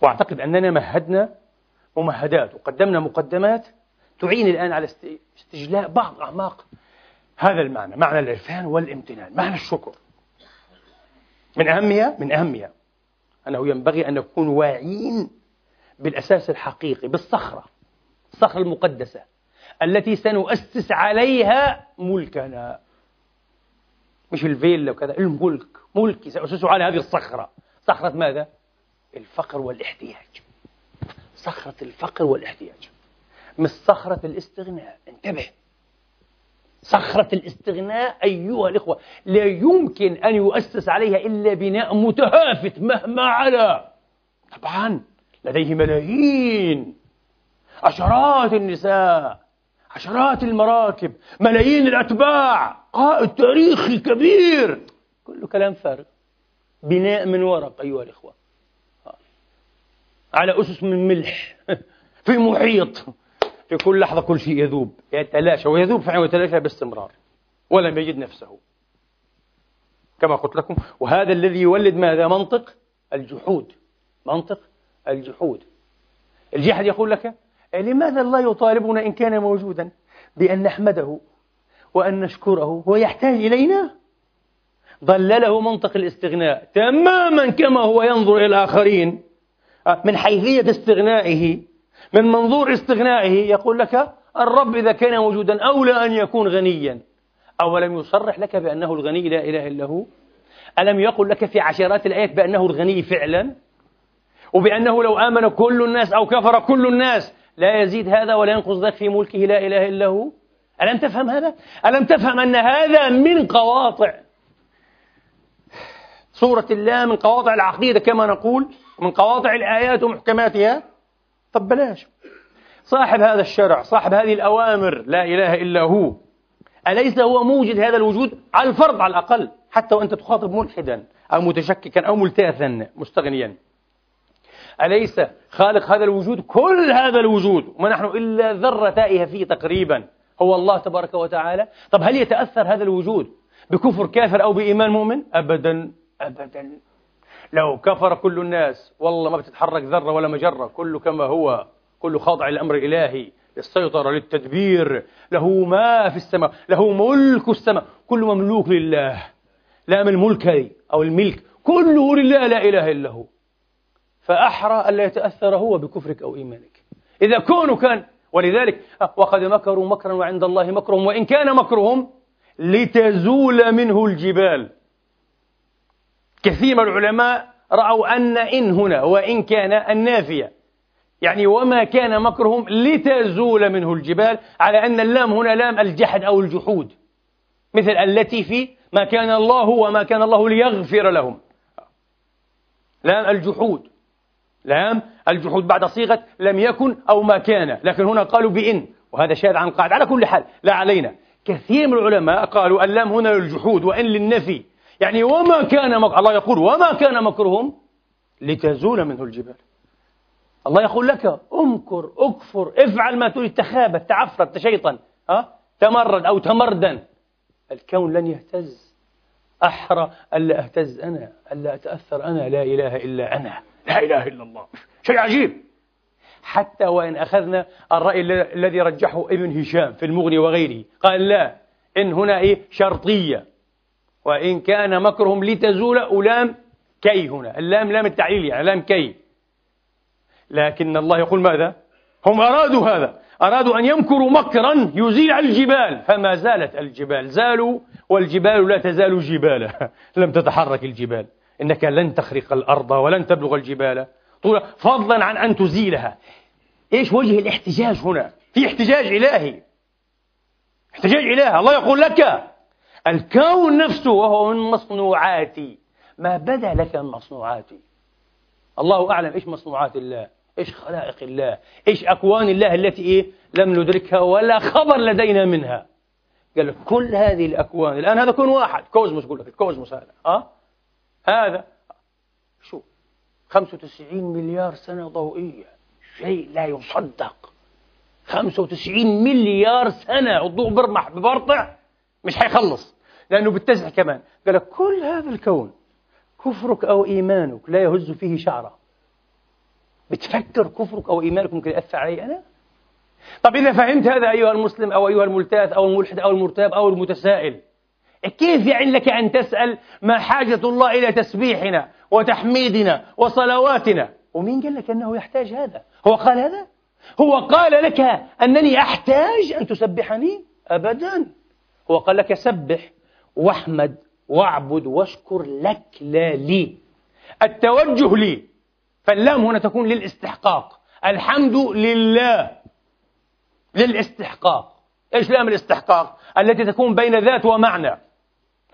وأعتقد أننا مهدنا ممهدات وقدمنا مقدمات تعين الآن على استجلاء بعض أعماق هذا المعنى معنى العرفان والامتنان معنى الشكر. من أهمها؟ من أهمها. أنه ينبغي أن نكون واعين بالأساس الحقيقي بالصخرة الصخرة المقدسة التي سنؤسس عليها ملكنا. مش الفيلا وكذا الملك ملكي سأسسه على هذه الصخرة. صخرة ماذا؟ الفقر والاحتياج. صخرة الفقر والاحتياج. مش صخرة الاستغناء. انتبه. صخرة الاستغناء أيها الإخوة. لا يمكن أن يؤسس عليها إلا بناء متهافت مهما علا. طبعا لديه ملايين. عشرات النساء عشرات المراكب ملايين الأتباع. قائد تاريخي كبير. كله كلام فارغ. بناء من ورق أيها الإخوة. على أسس من ملح في محيط. في كل لحظة كل شيء يذوب. يتلاشى ويذوب فعلا ويتلاشى باستمرار ولم يجد نفسه. كما قلت لكم وهذا الذي يولد ماذا؟ منطق الجحود. منطق الجحود. الجحد يقول لك لماذا الله يطالبنا إن كان موجودا بأن نحمده وأن نشكره هو يحتاج إلينا؟ ضلله منطق الاستغناء تماما كما هو ينظر إلى الآخرين من حيثية استغنائه. من منظور استغنائه يقول لك الرب إذا كان موجودا أولى أن يكون غنيا. أولم يصرح لك بأنه الغني لا إله إلا هو؟ ألم يقل لك في عشرات الآيات بأنه الغني فعلا؟ وبأنه لو آمن كل الناس أو كفر كل الناس لا يزيد هذا ولا ينقص ذاك في ملكه لا إله إلا هو؟ ألم تفهم هذا؟ ألم تفهم أن هذا من قواطع صورة الله من قواطع العقيدة كما نقول من قواطع الآيات ومحكماتها؟ طب بلاش. صاحب هذا الشرع صاحب هذه الأوامر لا إله إلا هو أليس هو موجد هذا الوجود؟ على الفرض على الأقل حتى وأنت تخاطب ملحدا أو متشككا أو ملتاثا مستغنيا. أليس خالق هذا الوجود؟ كل هذا الوجود وما نحن إلا ذرة تائهة فيه تقريبا. هو الله تبارك وتعالى. طب هل يتأثر هذا الوجود بكفر كافر أو بإيمان مؤمن؟ أبدا أبدا. لو كفر كل الناس والله ما بتتحرك ذرة ولا مجرة كله كما هو كله خاضع للأمر الإلهي للسيطرة للتدبير له ما في السماء له ملك السماء كل مملوك لله لا من ملكي أو الملك كله لله لا إله إلا هو. فأحرى ألا يتأثر هو بكفرك أو إيمانك. إذا كونه كان ولذلك وقد مكروا مكرا وعند الله مكرهم وإن كان مكرهم لتزول منه الجبال. كثير من العلماء رأوا أن إن هنا وإن كان النافية. يعني وما كان مكرهم لتزول منه الجبال على أن اللام هنا لام الجحد أو الجحود. مثل التي في ما كان الله وما كان الله ليغفر لهم. لام الجحود. لام الجحود بعد صيغة لم يكن أو ما كان. لكن هنا قالوا بإن. وهذا شاذ عن قاعدة. على كل حال لا علينا. كثير من العلماء قالوا اللام هنا للجحود وإن للنفي. يعني وما كان مك... الله يقول وما كان مكرهم لتزول منه الجبال. الله يقول لك امكر اكفر افعل ما تريد تخابت تعفرت تشيطن أه؟ تمرد أو تمردن. الكون لن يهتز. أحرى ألا أهتز أنا ألا أتأثر أنا لا إله إلا أنا. لا إله إلا الله. شيء عجيب. حتى وإن أخذنا الرأي الذي رجحه ابن هشام في المغني وغيره قال لا إن هنا إيه؟ شرطية. وإن كان مكرهم لتزول أولام كي هنا. اللام لام التعليل يعني لام كي. لكن الله يقول ماذا؟ هم أرادوا هذا. أرادوا أن يمكروا مكرا يزيل الجبال. فما زالت الجبال. زالوا والجبال لا تزال جبالا. لم تتحرك الجبال. إنك لن تخرق الأرض ولن تبلغ الجبال. طول فضلا عن أن تزيلها. إيش وجه الاحتجاج هنا؟ في احتجاج إلهي. احتجاج إلهي. الله يقول لك الكون نفسه وهو من مصنوعاتي. ما بدا لك من مصنوعاتي. الله أعلم إيش مصنوعات الله إيش خلائق الله إيش أكوان الله التي إيه؟ لم ندركها ولا خبر لدينا منها. قال لك كل هذه الأكوان الآن هذا كون واحد. كوزموس يقول لك الكوزموس هذا. أه؟ هذا. شو؟ 95 مليار سنة ضوئية. شيء لا يصدق. 95 مليار سنة. الضوء برمح ببرطع. مش حيخلص لأنه بتزح كمان. قال لك كل هذا الكون كفرك أو إيمانك لا يهز فيه شعرة. بتفكر كفرك أو إيمانك ممكن يأثر علي أنا؟ طب إذا فهمت هذا أيها المسلم أو أيها الملتاث أو الملحد أو المرتاب أو المتسائل كيف يعني لك أن تسأل ما حاجة الله إلى تسبيحنا وتحميدنا وصلواتنا؟ ومين قال لك أنه يحتاج هذا؟ هو قال هذا؟ هو قال لك أنني أحتاج أن تسبحني أبدا. هو قال لك سبح واحمد واعبد واشكر لك لا لي. التوجه لي. فاللام هنا تكون للاستحقاق. الحمد لله. للاستحقاق. إيش لام الاستحقاق؟ التي تكون بين ذات ومعنى.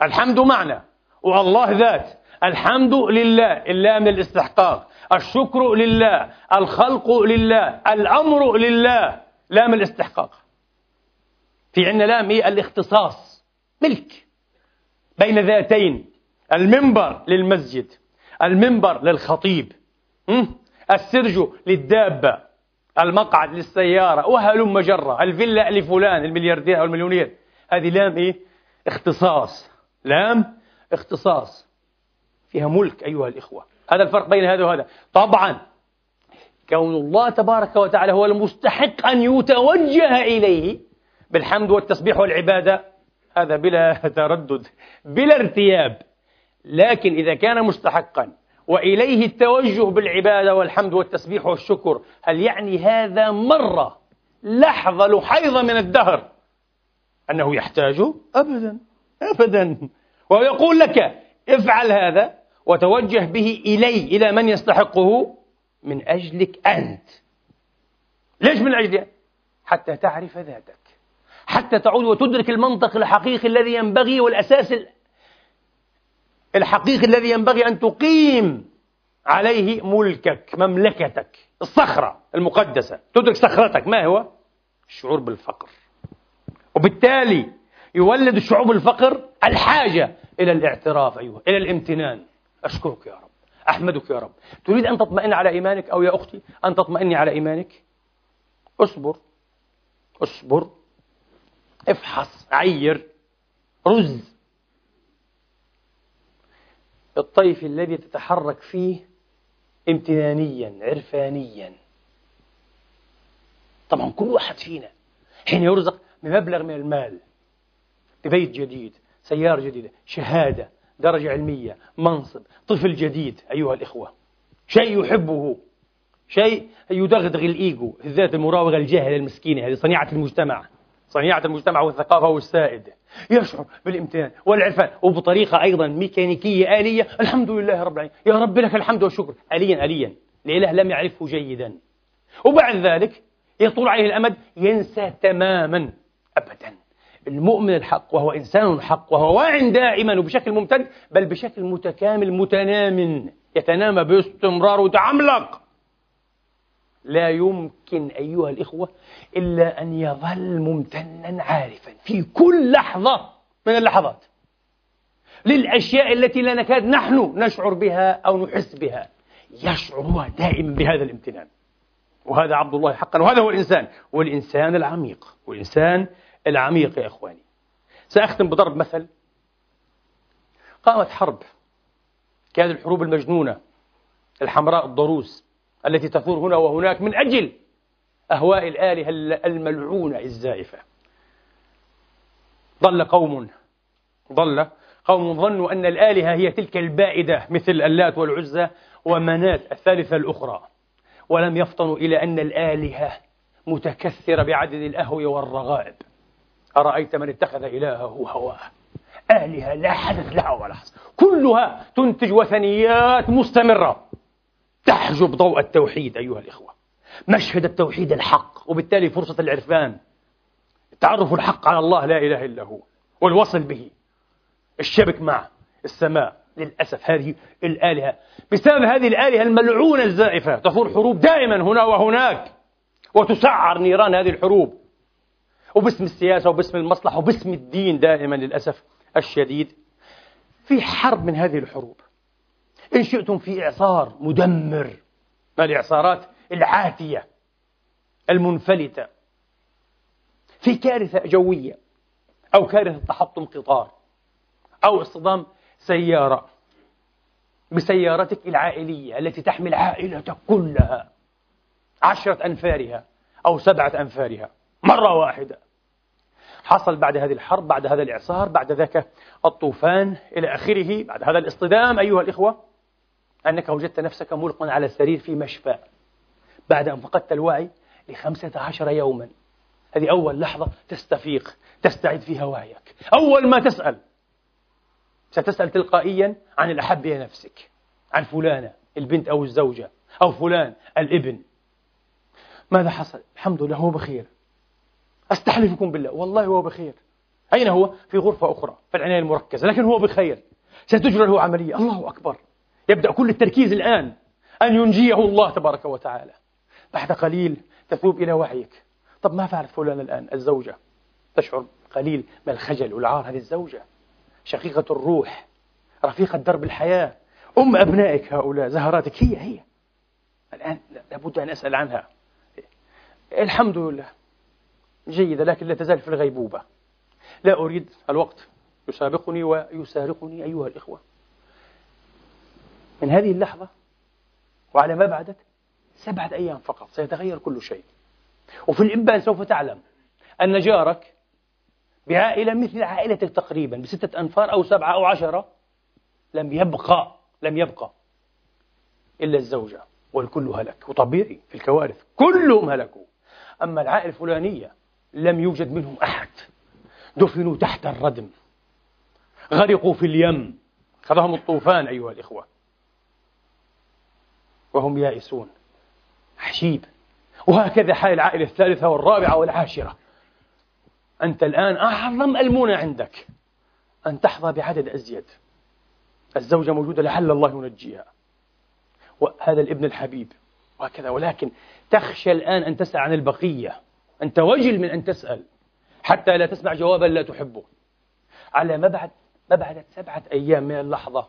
الحمد معنى. والله ذات. الحمد لله. اللام للاستحقاق. الشكر لله. الخلق لله. الأمر لله. لام الاستحقاق. في عندنا لام إيه؟ الاختصاص. ملك. بين ذاتين. المنبر للمسجد. المنبر للخطيب. السرج للدابة. المقعد للسيارة. وهلم جرة الفيلا لفلان الملياردير أو المليونير. هذه لام إيه؟ اختصاص. لام اختصاص. فيها ملك أيها الإخوة. هذا الفرق بين هذا وهذا. طبعا كون الله تبارك وتعالى هو المستحق أن يتوجه إليه. بالحمد والتسبيح والعبادة هذا بلا تردد بلا ارتياب. لكن إذا كان مستحقا وإليه التوجه بالعبادة والحمد والتسبيح والشكر هل يعني هذا مرة لحظة لحيظة من الدهر أنه يحتاجه؟ أبدا أبدا. ويقول لك افعل هذا وتوجه به إلي إلى من يستحقه؟ من أجلك أنت. ليش من أجلي؟ حتى تعرف ذاتك. حتى تعود وتدرك المنطق الحقيقي الذي ينبغي والأساس الحقيقي الذي ينبغي أن تقيم عليه ملكك مملكتك الصخرة المقدسة. تدرك صخرتك. ما هو؟ الشعور بالفقر. وبالتالي يولد الشعور بالفقر الحاجة إلى الاعتراف أيها إلى الامتنان. أشكرك يا رب. أحمدك يا رب. تريد أن تطمئن على إيمانك أو يا أختي أن تطمئني على إيمانك؟ اصبر. اصبر. افحص عير رز. الطيف الذي تتحرك فيه امتنانيا عرفانيا. طبعا كل واحد فينا حين يرزق بمبلغ من المال ببيت جديد سيارة جديدة شهادة درجة علمية منصب طفل جديد أيها الإخوة. شيء يحبه شيء يدغدغ الإيجو الذات المراوغة الجاهلة المسكينة هذه صنيعة المجتمع. صنيعة المجتمع والثقافة والسائد. يشعر بالامتنان والعرفان. وبطريقة أيضا ميكانيكية آلية. الحمد لله رب العالمين. يا رب لك الحمد والشكر. آليا آليا. الإله لم يعرفه جيدا. وبعد ذلك يطول عليه الأمد ينسى تماما أبدا. المؤمن الحق وهو إنسان حق وهو واع دائما وبشكل ممتد بل بشكل متكامل متنام يتنامى باستمرار وتعملق لا يمكن أيها الإخوة إلا أن يظل ممتنا عارفا في كل لحظة من اللحظات للأشياء التي لا نكاد نحن نشعر بها أو نحس بها. يشعر هو دائما بهذا الامتنان. وهذا عبد الله حقا. وهذا هو الإنسان. والإنسان العميق. والإنسان العميق يا إخواني. سأختم بضرب مثل. قامت حرب. كانت الحروب المجنونة. الحمراء الضروس التي تثور هنا وهناك من أجل أهواء الآلهة الملعونة الزائفة. ضل قوم ضل قوم ظنوا أن الآلهة هي تلك البائدة مثل اللات والعزى ومنات الثالثة الأخرى. ولم يفطنوا إلى أن الآلهة متكثرة بعدد الأهوية والرغائب. أرأيت من اتخذ إلهه هواه؟ آلهة لا حدث لها ولا حدث كلها تنتج وثنيات مستمرة. تحجب ضوء التوحيد أيها الإخوة. مشهد التوحيد الحق وبالتالي فرصة العرفان. التعرف الحق على الله لا إله إلا هو والوصل به. الشبك مع السماء للأسف هذه الآلهة. بسبب هذه الآلهة الملعونة الزائفة تثور حروب دائما هنا وهناك وتسعر نيران هذه الحروب. وباسم السياسة وباسم المصلحة وباسم الدين دائما للأسف الشديد. في حرب من هذه الحروب. إن شئتم في إعصار مدمر. ما الإعصارات؟ العاتية المنفلتة في كارثة جوية أو كارثة تحطم قطار أو اصطدام سيارة بسيارتك العائلية التي تحمل عائلتك كلها عشرة أنفارها أو سبعة أنفارها مرة واحدة. حصل بعد هذه الحرب بعد هذا الإعصار بعد ذاك الطوفان إلى آخره بعد هذا الاصطدام أيها الإخوة أنك وجدت نفسك ملقا على السرير في مشفى. بعد أن فقدت الوعي لخمسة عشر يوما. هذه أول لحظة تستفيق تستعيد فيها وعيك. أول ما تسأل ستسأل تلقائيا عن الأحب إلى نفسك عن فلانة البنت أو الزوجة أو فلان الابن. ماذا حصل؟ الحمد لله هو بخير. أستحلفكم بالله؟ والله هو بخير. أين هو؟ في غرفة أخرى في العناية المركزة لكن هو بخير. ستجرى له عملية. الله أكبر. يبدأ كل التركيز الآن أن ينجيه الله تبارك وتعالى. بعد قليل تثوب إلى وعيك. طب ما فعلت فلان الآن؟ الزوجة. تشعر قليل من الخجل والعار هذه الزوجة. شقيقة الروح رفيقة درب الحياة. أم أبنائك هؤلاء زهراتك هي هي. الآن لابد أن أسأل عنها. الحمد لله. جيدة لكن لا تزال في الغيبوبة. لا أريد الوقت. يسابقني ويسارقني أيها الإخوة. من هذه اللحظة وعلى ما بعدك سبعة أيام فقط سيتغير كل شيء. وفي الإنبان سوف تعلم أن جارك بعائلة مثل عائلتك تقريبا بستة أنفار أو سبعة أو عشرة لم يبقى لم يبقى إلا الزوجة والكل هلك وطبيعي في الكوارث كلهم هلكوا. أما العائلة الفلانية لم يوجد منهم أحد. دفنوا تحت الردم. غرقوا في اليم. خذهم الطوفان أيها الإخوة. وهم يائسون. عجيب وهكذا حال العائلة الثالثة والرابعة والعاشرة. أنت الآن أعظم المونة عندك أن تحظى بعدد أزيد. الزوجة موجودة لعل الله ينجيها. وهذا الابن الحبيب. وهكذا. ولكن تخشى الآن أن تسأل عن البقية. أنت وجل من أن تسأل. حتى لا تسمع جوابا لا تحبه. على ما بعد ما بعد سبعة أيام من اللحظة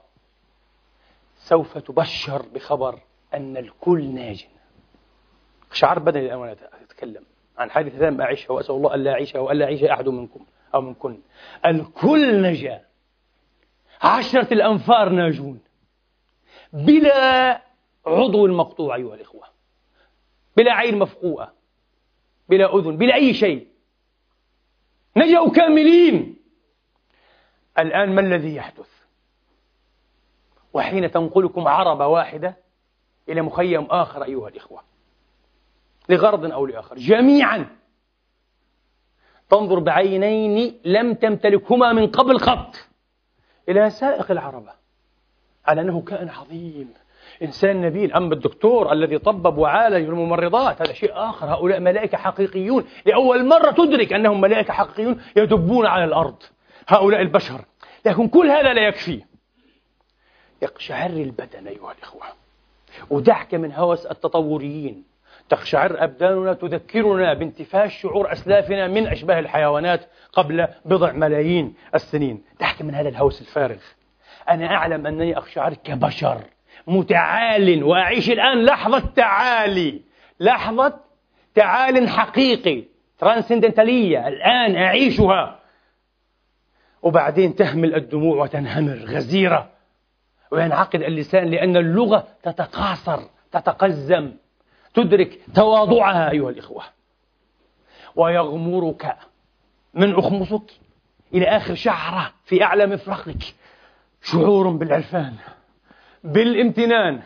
سوف تبشر بخبر أن الكل ناج. شعر بدني الآن وأنا أتكلم عن حادثة لم أعيشها وأسأل الله ألا أعيشها وألا يعيش أحد منكم أو منكن. الكل نجا. عشرة الأنفار ناجون. بلا عضو مقطوع أيها الإخوة. بلا عين مفقوءة بلا أذن بلا أي شيء. نجوا كاملين. الآن ما الذي يحدث؟ وحين تنقلكم عربة واحدة إلى مخيم آخر أيها الإخوة. لغرض أو لآخر. جميعا. تنظر بعينين لم تمتلكهما من قبل قط إلى سائق العربة. على أنه كائن عظيم. إنسان نبيل. أما الدكتور الذي طبب وعالج الممرضات هذا شيء آخر. هؤلاء ملائكة حقيقيون. لأول مرة تدرك أنهم ملائكة حقيقيون يدبون على الأرض. هؤلاء البشر. لكن كل هذا لا يكفي. يقشعر البدن أيها الإخوة. ودعك من هوس التطوريين. تقشعر أبداننا تذكرنا بانتفاش شعور أسلافنا من أشباه الحيوانات قبل بضع ملايين السنين. دعك من هذا الهوس الفارغ أنا أعلم أنني أقشعر كبشر متعال وأعيش الآن لحظة تعالي. لحظة تعال حقيقي ترانسندنتالية الآن أعيشها. وبعدين تهمل الدموع وتنهمر غزيرة. وينعقد اللسان لأن اللغة تتقاصر تتقزم. تدرك تواضعها أيها الإخوة. ويغمرك من أخمصك إلى آخر شعرة في أعلى مفرقك. شعور بالعرفان بالامتنان.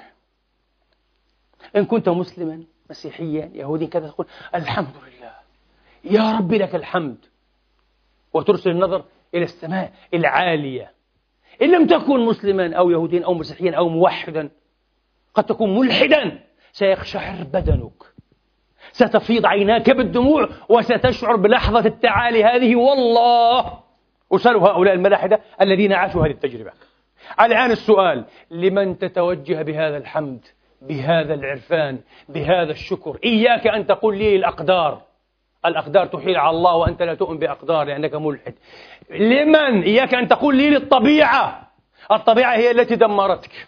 إن كنت مسلما مسيحيا يهوديا كذا تقول الحمد لله. يا رب لك الحمد. وترسل النظر إلى السماء العالية. إن لم تكن مسلما أو يهوديا أو مسيحيا أو موحدا قد تكون ملحدا. سيقشعر بدنك. ستفيض عيناك بالدموع وستشعر بلحظة التعالي هذه. والله! أسأل هؤلاء الملاحدة الذين عاشوا هذه التجربة. الآن السؤال لمن تتوجه بهذا الحمد بهذا العرفان بهذا الشكر؟ إياك أن تقول لي الأقدار. الأقدار تحيل على الله وأنت لا تؤمن بأقدار لأنك ملحد. لمن؟ إياك أن تقول لي للطبيعة. الطبيعة هي التي دمرتك.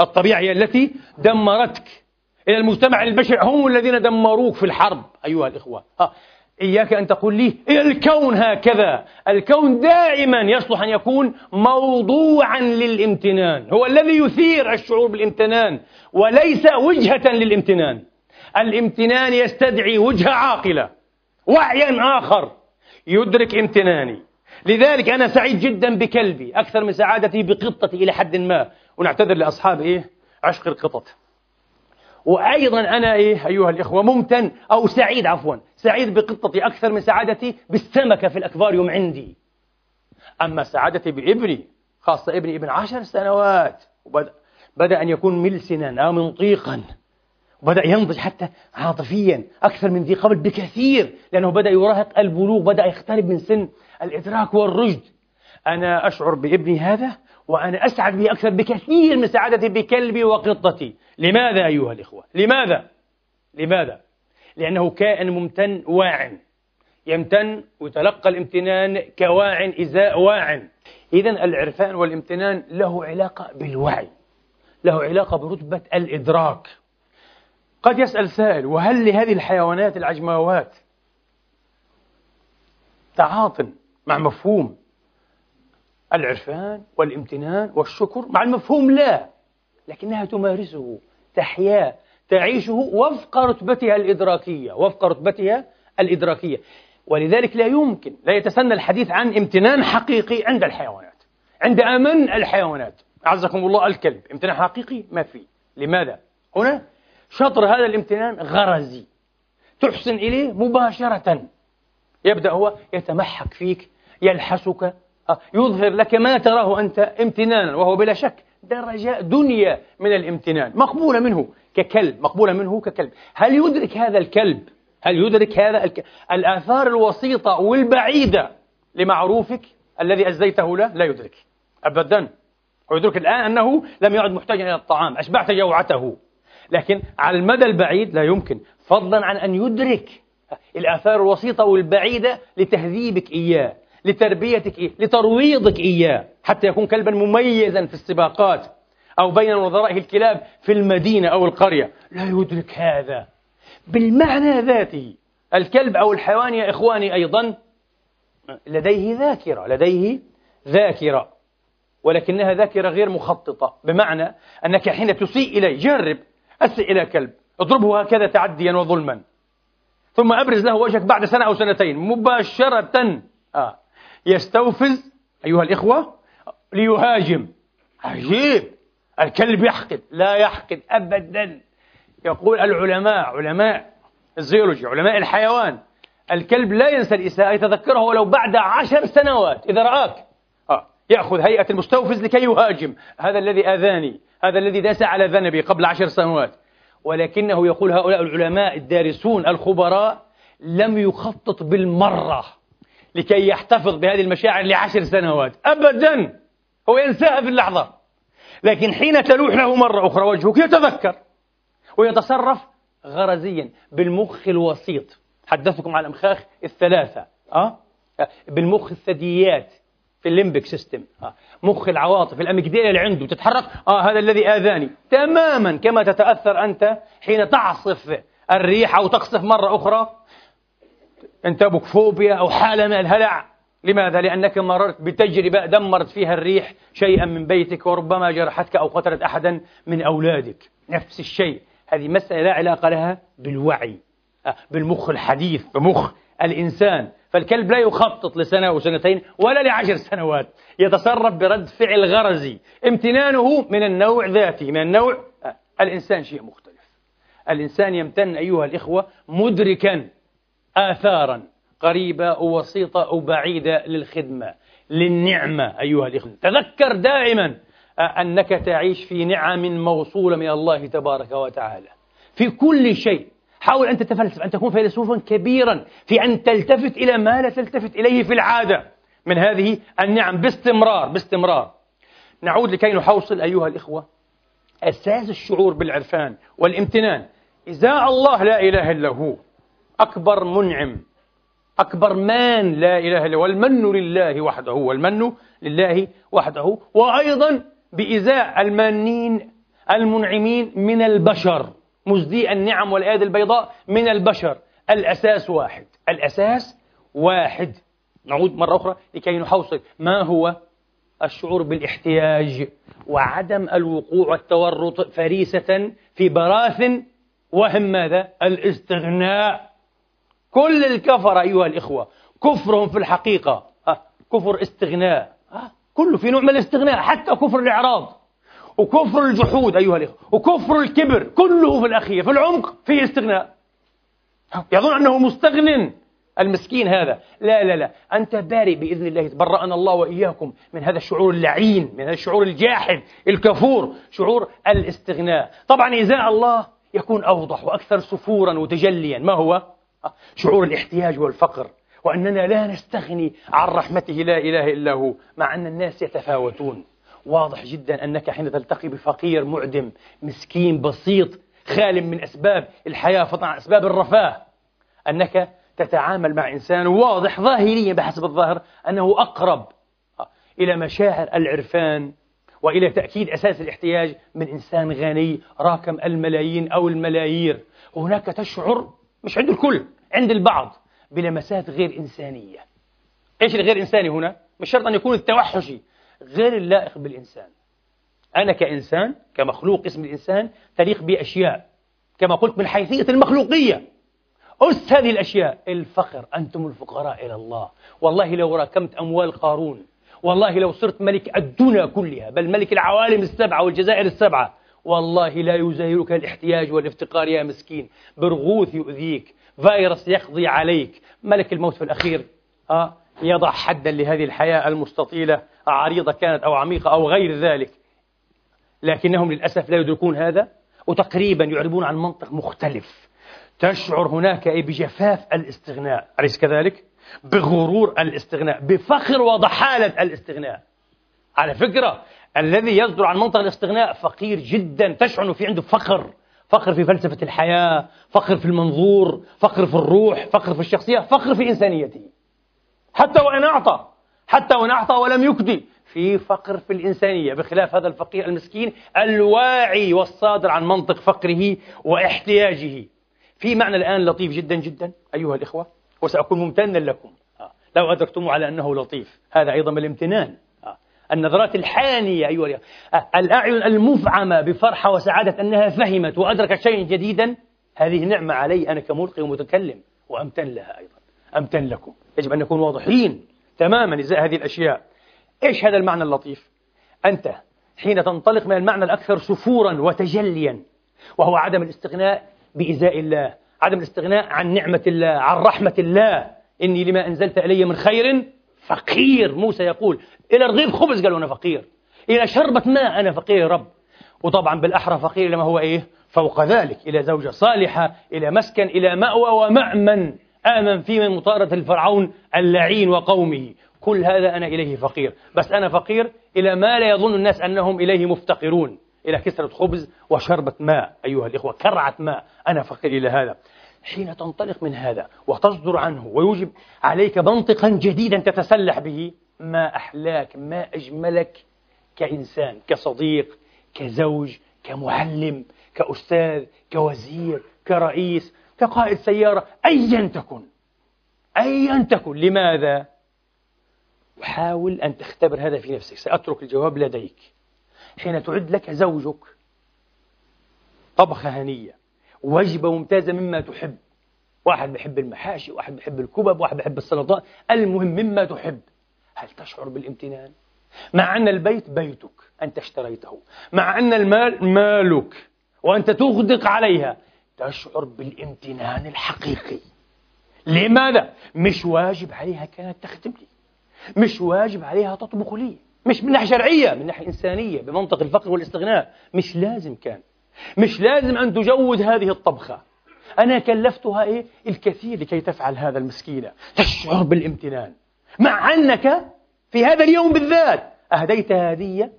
الطبيعة هي التي دمرتك. إلى المجتمع البشري. هم الذين دمروك في الحرب أيها الإخوة. ها. إياك أن تقول لي الكون هكذا. الكون دائما يصلح أن يكون موضوعا للامتنان. هو الذي يثير الشعور بالامتنان وليس وجهة للامتنان. الامتنان يستدعي وجهة عاقلة وعيا آخر يدرك امتناني. لذلك أنا سعيد جدا بكلبي أكثر من سعادتي بقطتي إلى حد ما. ونعتذر لأصحاب إيه؟ عشق القطط. وأيضا أنا إيه أيها الإخوة ممتن أو سعيد عفوا سعيد بقطتي أكثر من سعادتي بالسمكة في الأكفاريوم عندي. أما سعادتي بإبني خاصة إبني ابن عشر سنوات وبدأ بدأ أن يكون ملسنا أو منطيقا وبدأ ينضج حتى عاطفيا أكثر من ذي قبل بكثير لأنه بدأ يراهق البلوغ بدأ يقترب من سن الإدراك والرشد. أنا أشعر بإبني هذا وأنا أسعد به أكثر بكثير من سعادتي بكلبي وقطتي لماذا أيها الإخوة؟ لماذا؟ لماذا؟ لأنه كائن ممتن واع يمتن ويتلقى الامتنان كواع إزاء واع إذا العرفان والامتنان له علاقة بالوعي له علاقة برتبة الإدراك قد يسأل سائل وهل لهذه الحيوانات العجماوات تعاط مع مفهوم العرفان والامتنان والشكر مع المفهوم لا لكنها تمارسه تحياه تعيشه وفق رتبتها الإدراكية وفق رتبتها الإدراكية. ولذلك لا يمكن لا يتسنى الحديث عن امتنان حقيقي عند الحيوانات عند أمن الحيوانات. أعزكم الله الكلب امتنان حقيقي ما في. لماذا؟ هنا شطر هذا الامتنان غرزي. تحسن إليه مباشرة. يبدأ هو يتمحك فيك يلحسك يظهر لك ما تراه أنت امتنانا وهو بلا شك درجة دنيا من الامتنان. مقبولة منه ككلب مقبولة منه ككلب. هل يدرك هذا الكلب؟ هل يدرك هذا الك... الآثار الوسيطة والبعيدة لمعروفك الذي أزيته؟ له لا يدرك. أبدا. هو يدرك الآن أنه لم يعد محتاجا إلى الطعام. أشبعت جوعته. لكن على المدى البعيد لا يمكن. فضلا عن أن يدرك الآثار الوسيطة والبعيدة لتهذيبك إياه. لتربيتك إياه لترويضك إياه حتى يكون كلبا مميزا في السباقات أو بين نظرائه الكلاب في المدينة أو القرية. لا يدرك هذا. بالمعنى ذاته الكلب أو الحيوان يا إخواني أيضا لديه ذاكرة لديه ذاكرة ولكنها ذاكرة غير مخططة بمعنى أنك حين تسيء إليه جرب أسئ إلى كلب اضربه هكذا تعديا وظلما. ثم أبرز له وجهك بعد سنة أو سنتين مباشرة. آه. يستوفز أيها الإخوة ليهاجم. عجيب. الكلب يحقد لا يحقد أبدا. يقول العلماء علماء الزيولوجي علماء الحيوان الكلب لا ينسى الإساءة يتذكره ولو بعد عشر سنوات. إذا رآك آه. يأخذ هيئة المستوفز لكي يهاجم. هذا الذي آذاني هذا الذي داس على ذنبي قبل عشر سنوات. ولكنه يقول هؤلاء العلماء الدارسون الخبراء لم يخطط بالمرة. لكي يحتفظ بهذه المشاعر لعشر سنوات. أبدا. هو ينساها في اللحظة. لكن حين تلوح له مرة أخرى وجهك يتذكر ويتصرف غرزيا بالمخ الوسيط. حدثتكم عن الأمخاخ الثلاثة. أه؟ بالمخ الثدييات في الليمبك سيستم. آه. مخ العواطف الأميجديلا اللي عنده تتحرك. آه هذا الذي آذاني. تماما كما تتأثر أنت حين تعصف الريح أو تقصف مرة أخرى انتابك فوبيا أو حالة من الهلع. لماذا؟ لأنك مررت بتجربة دمرت فيها الريح شيئا من بيتك وربما جرحتك أو قتلت أحدا من أولادك. نفس الشيء. هذه مسألة لا علاقة لها بالوعي آه، بالمخ الحديث بمخ الإنسان. فالكلب لا يخطط لسنة أو سنتين ولا لعشر سنوات. يتصرف برد فعل غرزي. امتنانه من النوع ذاتي من النوع آه، الإنسان شيء مختلف. الإنسان يمتن أيها الإخوة مدركا. آثارا قريبة أو وسيطة أو بعيدة للخدمة للنعمة أيها الإخوة. تذكر دائما أنك تعيش في نعم موصولة من الله تبارك وتعالى. في كل شيء. حاول أن تتفلسف أن تكون فيلسوفا كبيرا في أن تلتفت إلى ما لا تلتفت إليه في العادة. من هذه النعم باستمرار باستمرار. نعود لكي نحوصل أيها الإخوة. أساس الشعور بالعرفان والامتنان. إزاء الله لا إله إلا هو أكبر منعم أكبر مان لا إله إلا هو والمن لله وحده والمن لله وحده وأيضا بإزاء المانين المنعمين من البشر مزدي النعم والأيادي البيضاء من البشر. الأساس واحد الأساس واحد. نعود مرة أخرى لكي نحوصل. ما هو؟ الشعور بالاحتياج وعدم الوقوع والتورط فريسة في براثن وهم ماذا؟ الاستغناء. كل الكفر أيها الإخوة كفرهم في الحقيقة. آه، كفر استغناء. آه، كله في نوع من الاستغناء حتى كفر الإعراض وكفر الجحود أيها الإخوة وكفر الكبر كله في الأخير في العمق فيه استغناء. يظن أنه مستغن المسكين هذا. لا لا لا أنت بارئ بإذن الله. تبرأنا الله وإياكم من هذا الشعور اللعين من هذا الشعور الجاحد الكفور شعور الاستغناء. طبعا إزاء الله يكون أوضح وأكثر سفورا وتجليا. ما هو؟ شعور الاحتياج والفقر وأننا لا نستغني عن رحمته لا إله إلا هو مع أن الناس يتفاوتون. واضح جدا أنك حين تلتقي بفقير معدم مسكين بسيط خال من أسباب الحياة فطبعا أسباب الرفاه أنك تتعامل مع إنسان واضح ظاهريا بحسب الظاهر أنه أقرب إلى مشاعر العرفان وإلى تأكيد أساس الاحتياج من إنسان غني راكم الملايين أو الملايير. هناك تشعر مش عند الكل عند البعض بلمسات غير إنسانية. إيش الغير إنساني هنا؟ مش شرط أن يكون التوحشي غير اللائق بالإنسان. أنا كإنسان كمخلوق اسم الإنسان تليق بأشياء. كما قلت من حيثية المخلوقية. أس هذه الأشياء. الفقر. أنتم الفقراء إلى الله. والله لو راكمت أموال قارون والله لو صرت ملك الدنيا كلها بل ملك العوالم السبعة والجزائر السبعة والله لا يزايرك الاحتياج والافتقار يا مسكين. برغوث يؤذيك فيروس يقضي عليك. ملك الموت في الأخير آه يضع حدا لهذه الحياة المستطيلة عريضة كانت أو عميقة أو غير ذلك. لكنهم للأسف لا يدركون هذا وتقريبا يعربون عن منطق مختلف. تشعر هناك بجفاف الاستغناء. أليس كذلك؟ بغرور الاستغناء بفخر وضحالة الاستغناء. على فكرة الذي يصدر عن منطق الاستغناء فقير جدا تشعر في عنده فخر فخر في فلسفة الحياة فخر في المنظور فخر في الروح فخر في الشخصية فخر في إنسانيته حتى وإن أعطى حتى وإن أعطى ولم يكدي في فقر في الإنسانية بخلاف هذا الفقير المسكين الواعي والصادر عن منطق فقره واحتياجه في معنى الآن لطيف جدا جدا أيها الإخوة وسأكون ممتنا لكم آه. لو أدركتم على أنه لطيف هذا أيضا من الامتنان. النظرات الحانية أيها الإخوة آه. الأعين المفعمة بفرحة وسعادة أنها فهمت وأدركت شيئا جديدا هذه نعمة علي أنا كملقي ومتكلم وأمتن لها أيضا. أمتن لكم. يجب أن نكون واضحين تماما إزاء هذه الأشياء. إيش هذا المعنى اللطيف؟ أنت حين تنطلق من المعنى الأكثر سفورا وتجليا وهو عدم الاستغناء بإزاء الله عدم الاستغناء عن نعمة الله عن رحمة الله. إني لما أنزلت إلي من خير فقير. موسى يقول إلى رغيف خبز قالوا أنا فقير. إلى شربة ماء أنا فقير يا رب. وطبعا بالأحرى فقير لما هو إيه؟ فوق ذلك. إلى زوجة صالحة إلى مسكن إلى مأوى ومأمن آمن فيه من مطاردة الفرعون اللعين وقومه. كل هذا أنا إليه فقير. بس أنا فقير إلى ما لا يظن الناس أنهم إليه مفتقرون. إلى كسرة خبز وشربة ماء. أيها الإخوة كرعة ماء. أنا فقير إلى هذا. حين تنطلق من هذا وتصدر عنه ويوجب عليك منطقا جديدا تتسلح به ما أحلاك ما أجملك كإنسان كصديق كزوج كمعلم كأستاذ كوزير كرئيس كقائد سيارة أيا تكن. أيا تكن. لماذا؟ وحاول أن تختبر هذا في نفسك. سأترك الجواب لديك. حين تعد لك زوجك طبخة هنية وجبة ممتازة مما تحب. واحد بحب المحاشي واحد بحب الكبب واحد بحب السلطات المهم مما تحب. هل تشعر بالامتنان؟ مع أن البيت بيتك أنت اشتريته. مع أن المال مالك وأنت تغدق عليها تشعر بالامتنان الحقيقي. لماذا؟ مش واجب عليها كانت تخدم لي. مش واجب عليها تطبخ لي. مش من ناحية شرعية من ناحية إنسانية بمنطق الفقر والاستغناء. مش لازم كان. مش لازم أن تجود هذه الطبخة. أنا كلفتها إيه؟ الكثير لكي تفعل هذا المسكينة تشعر بالامتنان. مع أنك في هذا اليوم بالذات أهديت هدية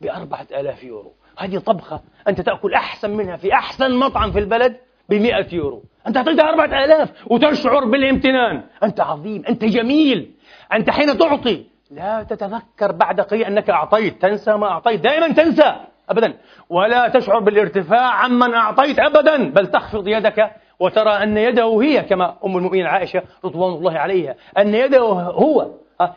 بأربعة آلاف يورو. هذه طبخة أنت تأكل أحسن منها في أحسن مطعم في البلد بمئة يورو. أنت أعطيتها أربعة آلاف وتشعر بالامتنان. أنت عظيم أنت جميل. أنت حين تعطي لا تتذكر بعد قليل أنك أعطيت. تنسى ما أعطيت. دائما تنسى أبدا. ولا تشعر بالارتفاع عمن أعطيت أبدا. بل تخفض يدك وترى أن يده هي كما أم المؤمنين عائشة رضوان الله عليها. أن يده هو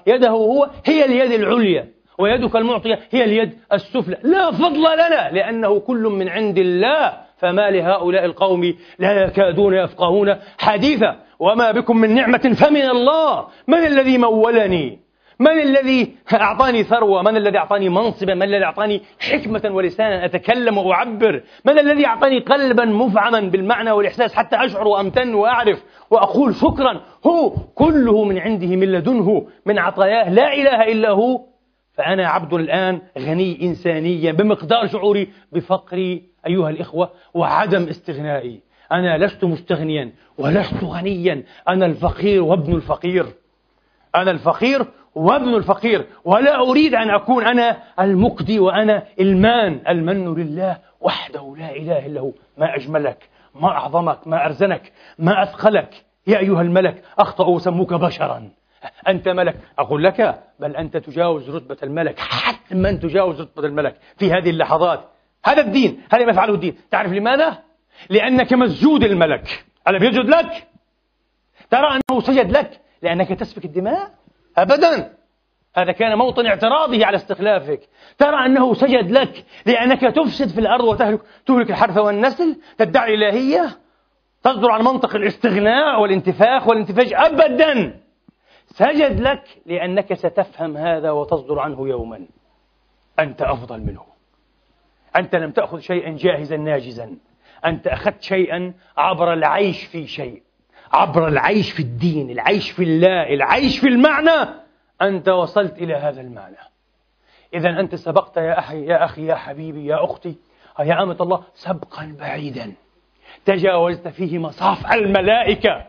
يده هو هي اليد العليا ويدك المعطية هي اليد السفلى. لا فضل لنا لأنه كل من عند الله. فما لهؤلاء القوم لا يكادون يفقهون حديثا. وما بكم من نعمة فمن الله. من الذي مولني؟ من الذي أعطاني ثروة؟ من الذي أعطاني منصبا؟ من الذي أعطاني حكمة ولسانا؟ أتكلم وأعبر. من الذي أعطاني قلبا مفعما بالمعنى والإحساس حتى أشعر وأمتن وأعرف وأقول شكرا؟ هو كله من عنده من لدنه من عطاياه. لا إله إلا هو. فأنا عبد الآن غني إنسانيا بمقدار شعوري بفقري أيها الإخوة وعدم استغنائي. أنا لست مستغنيا ولست غنيا. أنا الفقير وابن الفقير. أنا الفقير وابن الفقير ولا أريد أن أكون أنا المقدي وأنا المان. المن لله وحده لا إله إلا هو. ما أجملك ما أعظمك ما أرزنك ما أثقلك. يا أيها الملك أخطأوا وسموك بشرا. أنت ملك. أقول لك بل أنت تجاوز رتبة الملك. حتما تجاوز رتبة الملك في هذه اللحظات. هذا الدين هذا ما يفعله الدين. تعرف لماذا؟ لأنك مسجود الملك. ألم يسجد لك؟ ترى أنه سجد لك. لأنك تسفك الدماء؟ أبدا. هذا كان موطن اعتراضه على استخلافك. ترى أنه سجد لك لأنك تفسد في الأرض وتهلك تهلك الحرث والنسل تدعي الإلهية تصدر عن منطق الاستغناء والانتفاخ والانتفاج. أبدا. سجد لك لأنك ستفهم هذا وتصدر عنه يوما. أنت أفضل منه. أنت لم تأخذ شيئا جاهزا ناجزا. أنت أخذت شيئا عبر العيش في شيء. عبر العيش في الدين العيش في الله العيش في المعنى أنت وصلت إلى هذا المعنى. إذا أنت سبقت يا أخي يا أخي يا حبيبي يا أختي. يا أمة الله سبقا بعيدا. تجاوزت فيه مصاف الملائكة.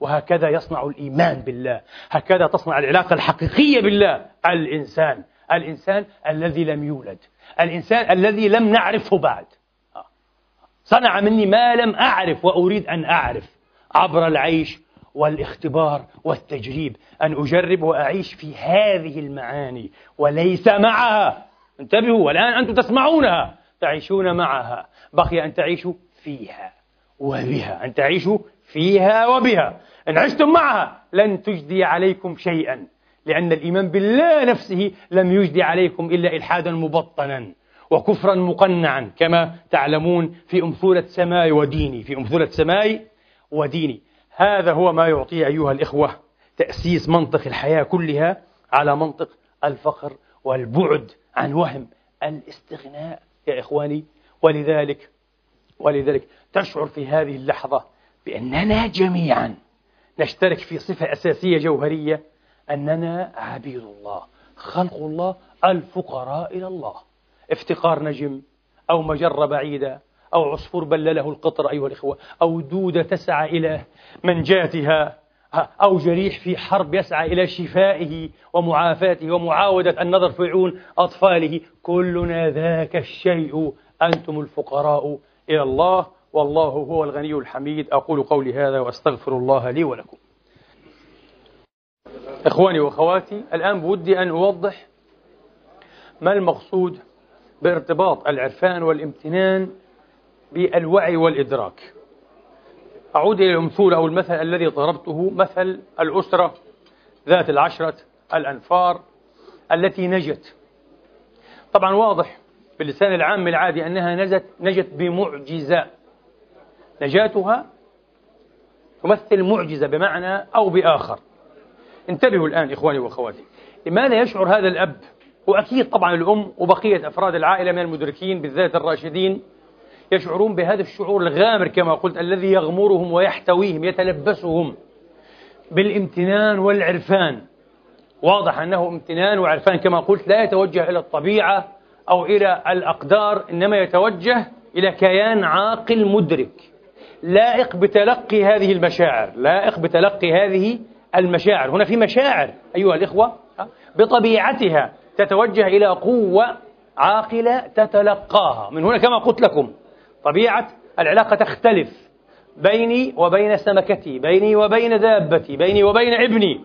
وهكذا يصنع الإيمان بالله. هكذا تصنع العلاقة الحقيقية بالله. الإنسان الإنسان الذي لم يولد. الإنسان الذي لم نعرفه بعد. صنع مني ما لم أعرف وأريد أن أعرف. عبر العيش والاختبار والتجريب أن أجرب وأعيش في هذه المعاني وليس معها. انتبهوا والآن أنتم تسمعونها. تعيشون معها. بقي أن تعيشوا فيها وبها أن تعيشوا فيها وبها. إن عشتم معها لن تجدي عليكم شيئا لأن الإيمان بالله نفسه لم يجدي عليكم إلا إلحادا مبطنا وكفرا مقنعا كما تعلمون في أمثولة سماي وديني في أمثولة سماي وديني. هذا هو ما يعطيه أيها الإخوة تأسيس منطق الحياة كلها على منطق الفقر والبعد عن وهم الاستغناء يا إخواني. ولذلك ولذلك تشعر في هذه اللحظة بأننا جميعا نشترك في صفة أساسية جوهرية أننا عبيد الله خلق الله الفقراء إلى الله. افتقار نجم أو مجرة بعيدة أو عصفور بلله القطر أيها الإخوة أو دودة تسعى إلى منجاتها أو جريح في حرب يسعى إلى شفائه ومعافاته ومعاودة النظر في عيون أطفاله. كلنا ذاك الشيء أنتم الفقراء إلى الله والله هو الغني الحميد. أقول قولي هذا وأستغفر الله لي ولكم. إخواني وأخواتي الآن بودي أن أوضح ما المقصود بارتباط العرفان والامتنان بالوعي والإدراك. أعود إلى الأمثول أو المثل الذي ضربته مثل الأسرة ذات العشرة الأنفار التي نجت. طبعا واضح باللسان العام العادي أنها نجت نجت بمعجزة. نجاتها تمثل معجزة بمعنى أو بآخر. انتبهوا الآن إخواني وأخواتي لماذا يشعر هذا الأب؟ وأكيد طبعا الأم وبقية أفراد العائلة من المدركين بالذات الراشدين يشعرون بهذا الشعور الغامر كما قلت الذي يغمرهم ويحتويهم يتلبسهم بالامتنان والعرفان. واضح أنه امتنان وعرفان كما قلت لا يتوجه إلى الطبيعة أو إلى الأقدار إنما يتوجه إلى كيان عاقل مدرك لائق بتلقي هذه المشاعر لائق بتلقي هذه المشاعر. هنا في مشاعر أيها الإخوة بطبيعتها تتوجه إلى قوة عاقلة تتلقاها. من هنا كما قلت لكم طبيعة العلاقة تختلف بيني وبين سمكتي بيني وبين دابتي بيني وبين ابني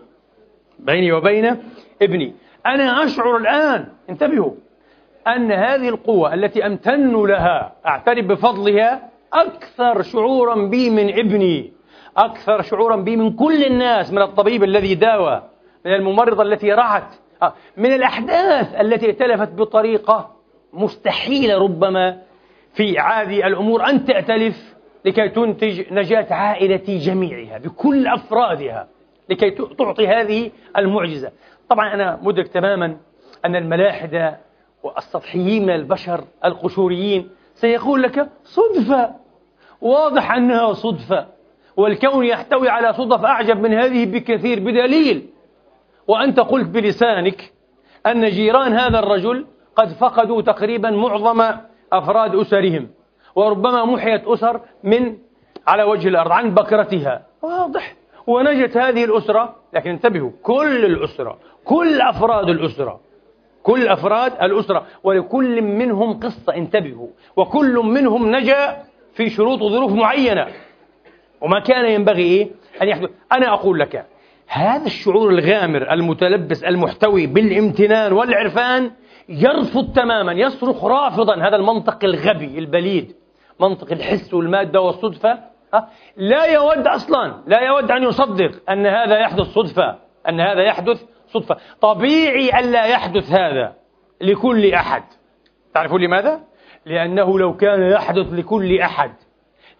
بيني وبين ابني. أنا أشعر الآن انتبهوا أن هذه القوة التي أمتن لها أعترف بفضلها أكثر شعورا بي من ابني أكثر شعورا بي من كل الناس من الطبيب الذي داوى من الممرضة التي رعت آه، من الأحداث التي ائتلفت بطريقة مستحيلة ربما في عادي الأمور أن تأتلف لكي تنتج نجاة عائلتي جميعها بكل أفرادها لكي تعطي هذه المعجزة. طبعا أنا مدرك تماما أن الملاحدة والسطحيين من البشر القشوريين سيقول لك صدفة واضح أنها صدفة والكون يحتوي على صدف أعجب من هذه بكثير بدليل. وأنت قلت بلسانك أن جيران هذا الرجل قد فقدوا تقريبا معظم أفراد أسرهم وربما محيت أسر من على وجه الأرض عن بكرتها. واضح. ونجت هذه الأسرة لكن انتبهوا كل الأسرة كل أفراد الأسرة كل أفراد الأسرة ولكل منهم قصة انتبهوا. وكل منهم نجا في شروط وظروف معينة. وما كان ينبغي إيه؟ أن يحدث. أنا أقول لك هذا الشعور الغامر المتلبس المحتوي بالامتنان والعرفان يرفض تماما يصرخ رافضا. هذا المنطق الغبي البليد. منطق الحس والمادة والصدفة. لا يود أصلا لا يود أن يصدق أن هذا يحدث صدفة أن هذا يحدث صدفة. طبيعي ألا يحدث هذا لكل أحد. تعرفون لماذا؟ لأنه لو كان يحدث لكل أحد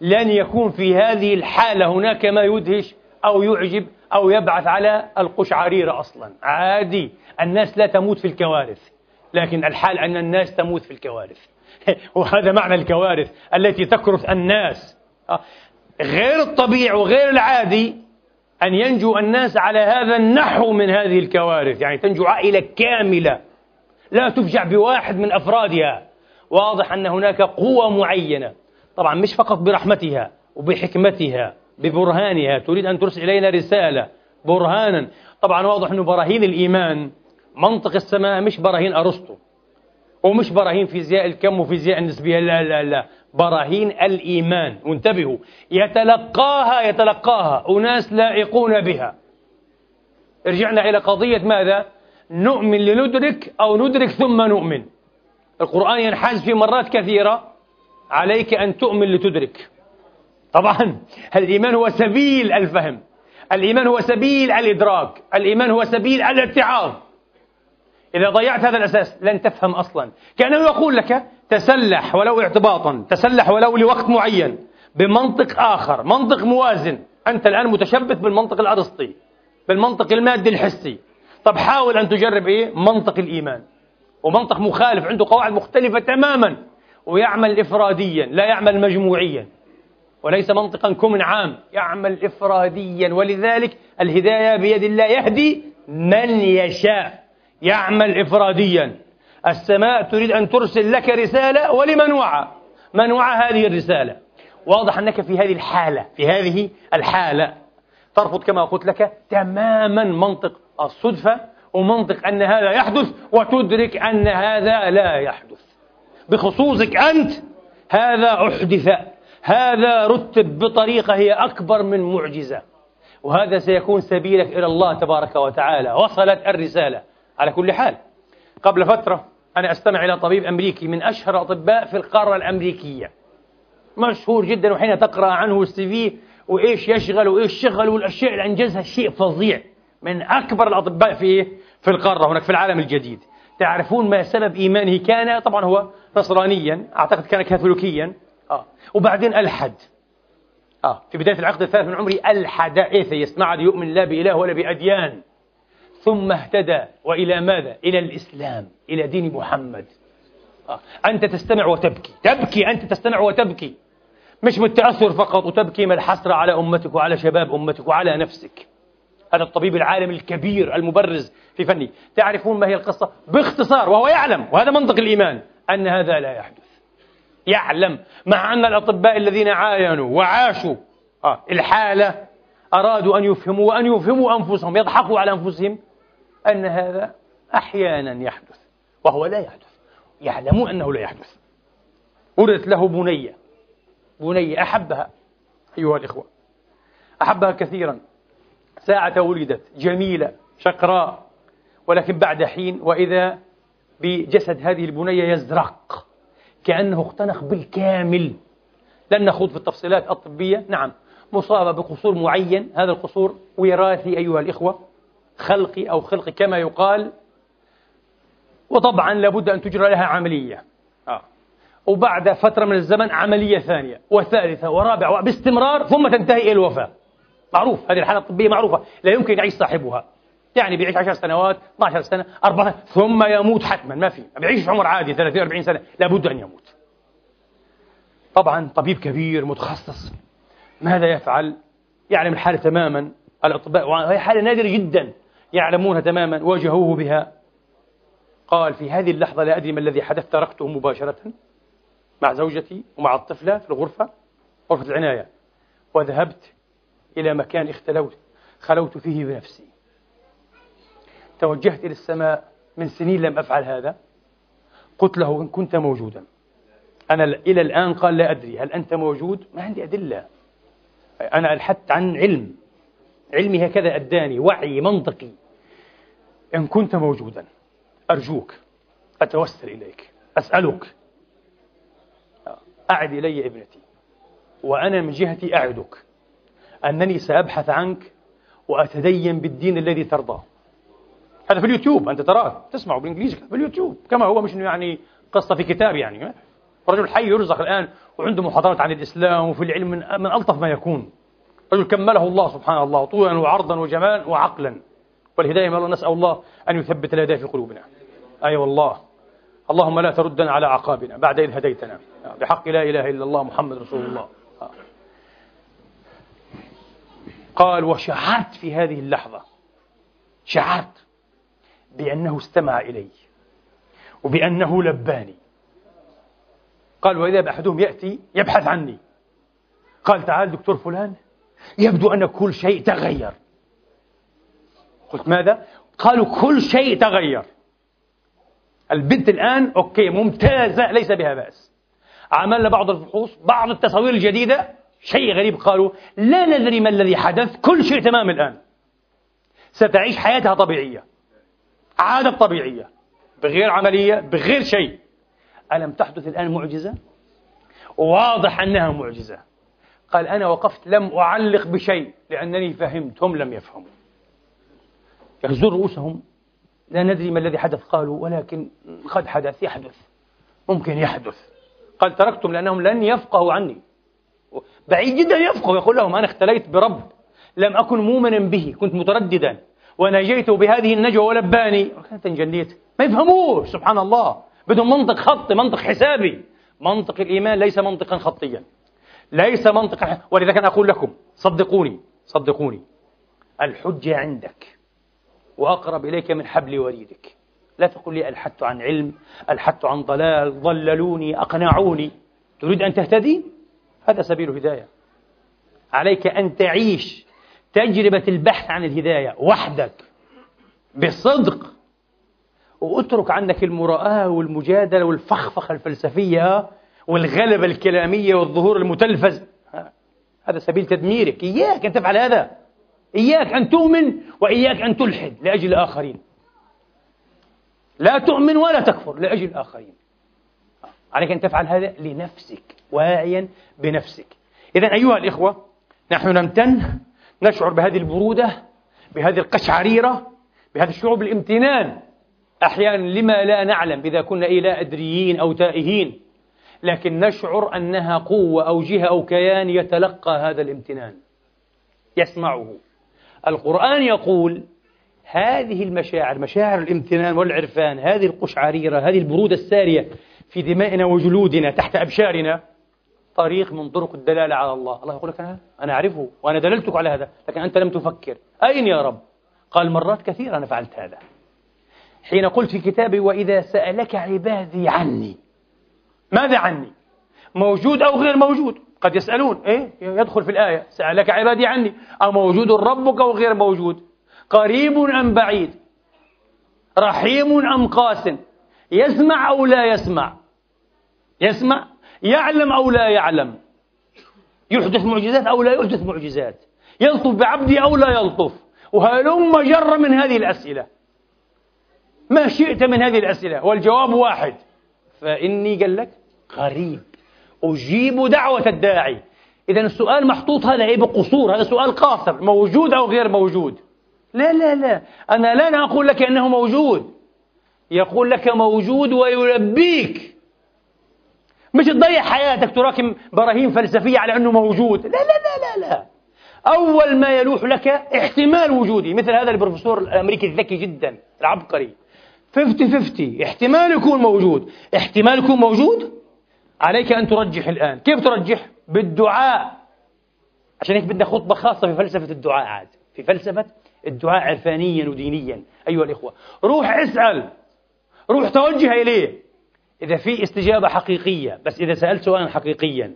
لن يكون في هذه الحالة هناك ما يدهش أو يعجب أو يبعث على القشعريرة أصلا. عادي الناس لا تموت في الكوارث. لكن الحال أن الناس تموت في الكوارث. وهذا معنى الكوارث التي تكرث الناس. غير الطبيعي وغير العادي أن ينجو الناس على هذا النحو من هذه الكوارث. يعني تنجو عائلة كاملة لا تفجع بواحد من أفرادها. واضح أن هناك قوة معينة. طبعا مش فقط برحمتها وبحكمتها ببرهانها. تريد أن ترسل إلينا رسالة برهانا. طبعا واضح أنه براهين الإيمان منطق السماء مش براهين أرسطو ومش براهين فيزياء الكم وفيزياء النسبية لا لا لا. براهين الإيمان. وانتبهوا يتلقاها يتلقاها أناس لائقون بها. رجعنا إلى قضية ماذا؟ نؤمن لندرك أو ندرك ثم نؤمن. القرآن ينحاز في مرات كثيرة عليك أن تؤمن لتدرك. طبعا الإيمان هو سبيل الفهم. الإيمان هو سبيل الإدراك. الإيمان هو سبيل الاتعاظ. إذا ضيعت هذا الأساس لن تفهم أصلا. كأنه يقول لك تسلح ولو اعتباطا تسلح ولو لوقت معين بمنطق آخر منطق موازن. أنت الآن متشبث بالمنطق الأرسطي بالمنطق المادي الحسي. طب حاول أن تجرب إيه؟ منطق الإيمان. ومنطق مخالف عنده قواعد مختلفة تماما. ويعمل إفراديا لا يعمل مجموعيا. وليس منطقا كمن عام. يعمل إفراديا. ولذلك الهداية بيد الله يهدي من يشاء. يعمل إفراديا. السماء تريد أن ترسل لك رسالة ولمن وعى من وعى هذه الرسالة. واضح أنك في هذه الحالة في هذه الحالة. ترفض كما قلت لك تماما منطق الصدفة ومنطق أن هذا يحدث وتدرك أن هذا لا يحدث. بخصوصك أنت هذا أحدث. هذا رتب بطريقة هي أكبر من معجزة. وهذا سيكون سبيلك إلى الله تبارك وتعالى. وصلت الرسالة. على كل حال. قبل فترة أنا أستمع إلى طبيب أمريكي من أشهر الأطباء في القارة الأمريكية. مشهور جدا وحين تقرأ عنه السي في وإيش يشغل وإيش شغل والأشياء اللي أنجزها شيء فظيع. من أكبر الأطباء في في القارة هناك في العالم الجديد. تعرفون ما سبب إيمانه كان؟ طبعا هو نصرانيا أعتقد كان كاثوليكيا. آه. وبعدين ألحد. آه. في بداية العقد الثالث من عمره ألحد إيثيست. ما عاد يؤمن لا بإله ولا بأديان. ثم اهتدى. وإلى ماذا؟ إلى الإسلام إلى دين محمد. آه. أنت تستمع وتبكي. تبكي أنت تستمع وتبكي. مش بالتأثر فقط وتبكي ما الحسرة على أمتك وعلى شباب أمتك وعلى نفسك. هذا الطبيب العالم الكبير المبرز في فني. تعرفون ما هي القصة؟ باختصار وهو يعلم وهذا منطق الإيمان أن هذا لا يحدث. يعلم مع أن الأطباء الذين عاينوا وعاشوا آه الحالة أرادوا أن يفهموا وأن يفهموا أنفسهم يضحكوا على أنفسهم أن هذا أحيانا يحدث وهو لا يحدث. يعلمون أنه لا يحدث. ولدت له بنية بنية أحبها أيها الإخوة. أحبها كثيرا. ساعة ولدت جميلة شقراء. ولكن بعد حين وإذا بجسد هذه البنية يزرق كأنه اختنق بالكامل. لن نخوض في التفصيلات الطبية. نعم مصابة بقصور معين. هذا القصور وراثي أيها الإخوة. خلقي أو خلقي كما يقال وطبعا لابد أن تجرى لها عملية. آه. وبعد فترة من الزمن عملية ثانية وثالثة ورابعة باستمرار ثم تنتهي إلى الوفاة. معروف هذه الحالة الطبية معروفة لا يمكن يعيش صاحبها. يعني بيعيش 10 سنوات 12 سنة 4 ثم يموت حتما ما في. بيعيش عمر عادي 30 40 سنة لابد أن يموت. طبعا طبيب كبير متخصص. ماذا يفعل؟ يعلم الحالة تماما الأطباء وهي حالة نادرة جدا. يعلمونها تماما واجهوه بها. قال في هذه اللحظة لا أدري ما الذي حدث تركته مباشرة مع زوجتي ومع الطفلة في الغرفة غرفة العناية وذهبت إلى مكان اختلوت خلوت فيه بنفسي. توجهت إلى السماء من سنين لم أفعل هذا قلت له إن كنت موجودا. أنا إلى الآن قال لا أدري هل أنت موجود؟ ما عندي أدلة. أنا ألحدت عن علم. علمي هكذا أداني وعي منطقي. إن كنت موجودا أرجوك أتوسل إليك أسألك. أعد إلي ابنتي وأنا من جهتي أعدك. أنني سأبحث عنك وأتدين بالدين الذي ترضاه هذا في اليوتيوب أنت تراه تسمعه بالإنجليزي في اليوتيوب. كما هو مش يعني قصة في كتاب يعني رجل حي يرزق الآن وعنده محاضرات عن الإسلام وفي العلم من, من ألطف ما يكون. رجل كمله الله سبحانه الله طولا وعرضا وجمالا وعقلا. والهداية من الله نسأل الله أن يثبت الهداية في قلوبنا. أي أيوة والله. اللهم لا تردنا على عقابنا بعد إذ هديتنا. بحق لا إله إلا الله محمد رسول الله. قال وشعرت في هذه اللحظة. شعرت بأنه استمع إلي وبأنه لباني. قال وإذا بأحدهم يأتي يبحث عني. قال تعال دكتور فلان. يبدو أن كل شيء تغير. قلت ماذا؟ قالوا كل شيء تغير. البنت الآن أوكي ممتازة ليس بها بأس. عملنا بعض الفحوص بعض التصاوير الجديدة شيء غريب قالوا لا ندري ما الذي حدث كل شيء تمام الآن. ستعيش حياتها طبيعية. عادة طبيعية. بغير عملية بغير شيء. ألم تحدث الآن معجزة؟ واضح أنها معجزة. قال أنا وقفت لم أعلق بشيء لأنني فهمت هم لم يفهموا. يهزون رؤوسهم. لا ندري ما الذي حدث قالوا ولكن قد حدث يحدث. ممكن يحدث. قال تركتم لأنهم لن يفقهوا عني. بعيد جدا يفقه يقول لهم أنا اختليت برب. لم أكن مؤمنا به. كنت مترددا. ونجيت بهذه النجوى ولباني. كانت انجليت ما يفهموش سبحان الله. بدون منطق خطي منطق حسابي. منطق الإيمان ليس منطقا خطيا. ليس منطقا. ولذلك أنا أقول لكم صدقوني صدقوني. الحجة عندك وأقرب إليك من حبل وريدك. لا تقول لي ألحدت عن علم ألحدت عن ضلال ضللوني أقنعوني. تريد أن تهتدي؟ هذا سبيل الهداية. عليك أن تعيش تجربة البحث عن الهداية وحدك بصدق. واترك عنك المراءة والمجادلة والفخفخة الفلسفية والغلبة الكلامية والظهور المتلفز. هذا سبيل تدميرك. إياك أن تفعل هذا. إياك أن تؤمن وإياك أن تلحد لأجل الآخرين. لا تؤمن ولا تكفر لأجل الآخرين. عليك أن تفعل هذا لنفسك واعيا بنفسك. إذا أيها الإخوة نحن نمتن نشعر بهذه البرودة بهذه القشعريرة بهذا الشعور بالامتنان أحيانا لما لا نعلم إذا كنا إيه لا أدريين أو تائهين. لكن نشعر أنها قوة أو جهة أو كيان يتلقى هذا الامتنان. يسمعه. القرآن يقول هذه المشاعر مشاعر الامتنان والعرفان هذه القشعريرة هذه البرودة السارية في دمائنا وجلودنا تحت أبشارنا طريق من طرق الدلالة على الله. الله يقول لك أنا, أنا أعرفه وأنا دللتك على هذا لكن أنت لم تفكر. أين يا رب؟ قال مرات كثيرة أنا فعلت هذا. حين قلت في كتابي وإذا سألك عبادي عني ماذا عني؟ موجود أو غير موجود؟ قد يسألون. إيه؟ يدخل في الآية. سألك عبادي عني. أو موجود ربك أو غير موجود؟ قريب أم بعيد؟ رحيم أم قاس؟ يسمع أو لا يسمع؟ يسمع؟ يعلم أو لا يعلم؟ يحدث معجزات أو لا يحدث معجزات؟ يلطف بعبدي أو لا يلطف؟ وهلم جر من هذه الأسئلة. ما شئت من هذه الأسئلة؟ والجواب واحد. فإني قال لك قريب. أجيب دعوة الداعي. إذا السؤال محطوط هذا إيه بقصور هذا سؤال قاصر موجود أو غير موجود؟ لا لا لا. أنا لا أقول لك أنه موجود. يقول لك موجود ويلبيك. مش تضيع حياتك تراكم براهين فلسفية على أنه موجود. لا لا لا لا لا. أول ما يلوح لك احتمال وجودي. مثل هذا البروفيسور الأمريكي الذكي جدا العبقري. 50 50 احتمال يكون موجود. احتمال يكون موجود؟ عليك أن ترجح الآن. كيف ترجح؟ بالدعاء. عشان هيك بدنا خطبة خاصة في فلسفة الدعاء عاد. في فلسفة الدعاء عرفانيا ودينيا. أيها الإخوة روح اسأل. روح توجه إليه. إذا في استجابة حقيقية بس إذا سألت سؤالا حقيقيا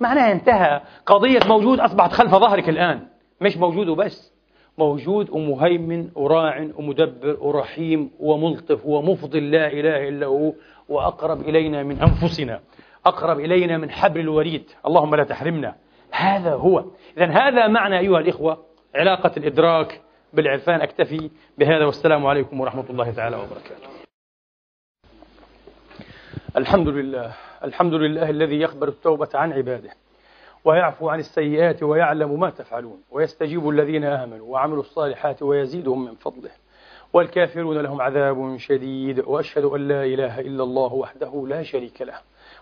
معناها انتهى. قضية موجود أصبحت خلف ظهرك الآن. مش موجود وبس. موجود ومهيمن وراع ومدبر ورحيم وملطف ومفضل لا إله إلا هو وأقرب إلينا من أنفسنا. أقرب إلينا من حبل الوريد. اللهم لا تحرمنا. هذا هو. إذا هذا معنى أيها الإخوة علاقة الإدراك بالعرفان. أكتفي بهذا والسلام عليكم ورحمة الله تعالى وبركاته. الحمد لله. الحمد لله الذي يقبل التوبة عن عباده ويعفو عن السيئات ويعلم ما تفعلون ويستجيب الذين آمنوا وعملوا الصالحات ويزيدهم من فضله. والكافرون لهم عذاب شديد وأشهد أن لا إله إلا الله وحده لا شريك له.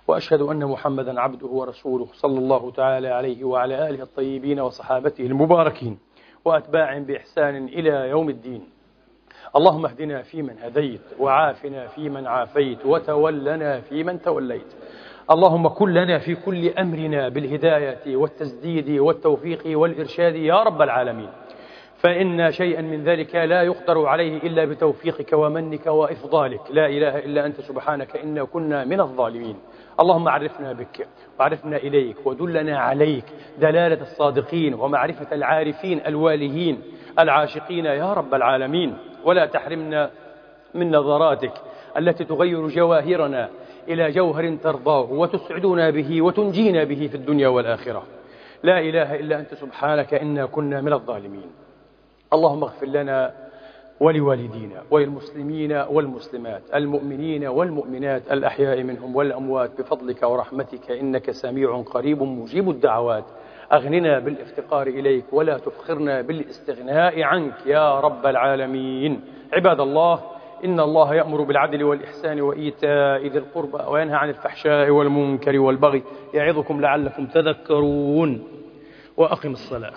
وأشهد أن محمدا عبده ورسوله صلى الله تعالى عليه وعلى آله الطيبين وصحابته المباركين وأتباع بإحسان إلى يوم الدين. اللهم اهدنا فيمن هديت وعافنا فيمن عافيت وتولنا فيمن توليت. اللهم كن لنا في كل أمرنا بالهداية والتسديد والتوفيق والإرشاد يا رب العالمين. فإن شيئا من ذلك لا يقدر عليه إلا بتوفيقك ومنك وإفضالك. لا إله إلا أنت سبحانك إنا كنا من الظالمين. اللهم عرفنا بك وعرفنا إليك ودلنا عليك دلالة الصادقين ومعرفة العارفين الوالهين العاشقين يا رب العالمين. ولا تحرمنا من نظراتك التي تغير جواهرنا إلى جوهر ترضاه وتسعدنا به وتنجينا به في الدنيا والآخرة. لا إله إلا أنت سبحانك إنا كنا من الظالمين. اللهم اغفر لنا ولوالدينا وللمسلمين والمسلمات المؤمنين والمؤمنات الأحياء منهم والأموات بفضلك ورحمتك إنك سميع قريب مجيب الدعوات. أغننا بالافتقار إليك ولا تفخرنا بالاستغناء عنك يا رب العالمين. عباد الله إن الله يأمر بالعدل والإحسان وإيتاء ذي القربى وينهى عن الفحشاء والمنكر والبغي يعظكم لعلكم تذكرون. وأقم الصلاة.